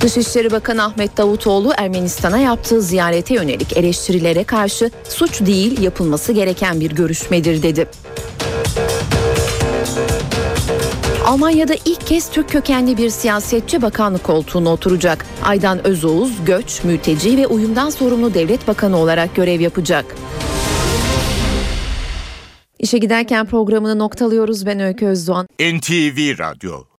Dışişleri Bakanı Ahmet Davutoğlu Ermenistan'a yaptığı ziyarete yönelik eleştirilere karşı suç değil yapılması gereken bir görüşmedir dedi. Almanya'da ilk kez Türk kökenli bir siyasetçi bakanlık koltuğuna oturacak. Aydan Özoğuz, göç, mülteci ve uyumdan sorumlu devlet bakanı olarak görev yapacak. İşe giderken programını noktalıyoruz. Ben Öykü Özdoğan. NTV Radyo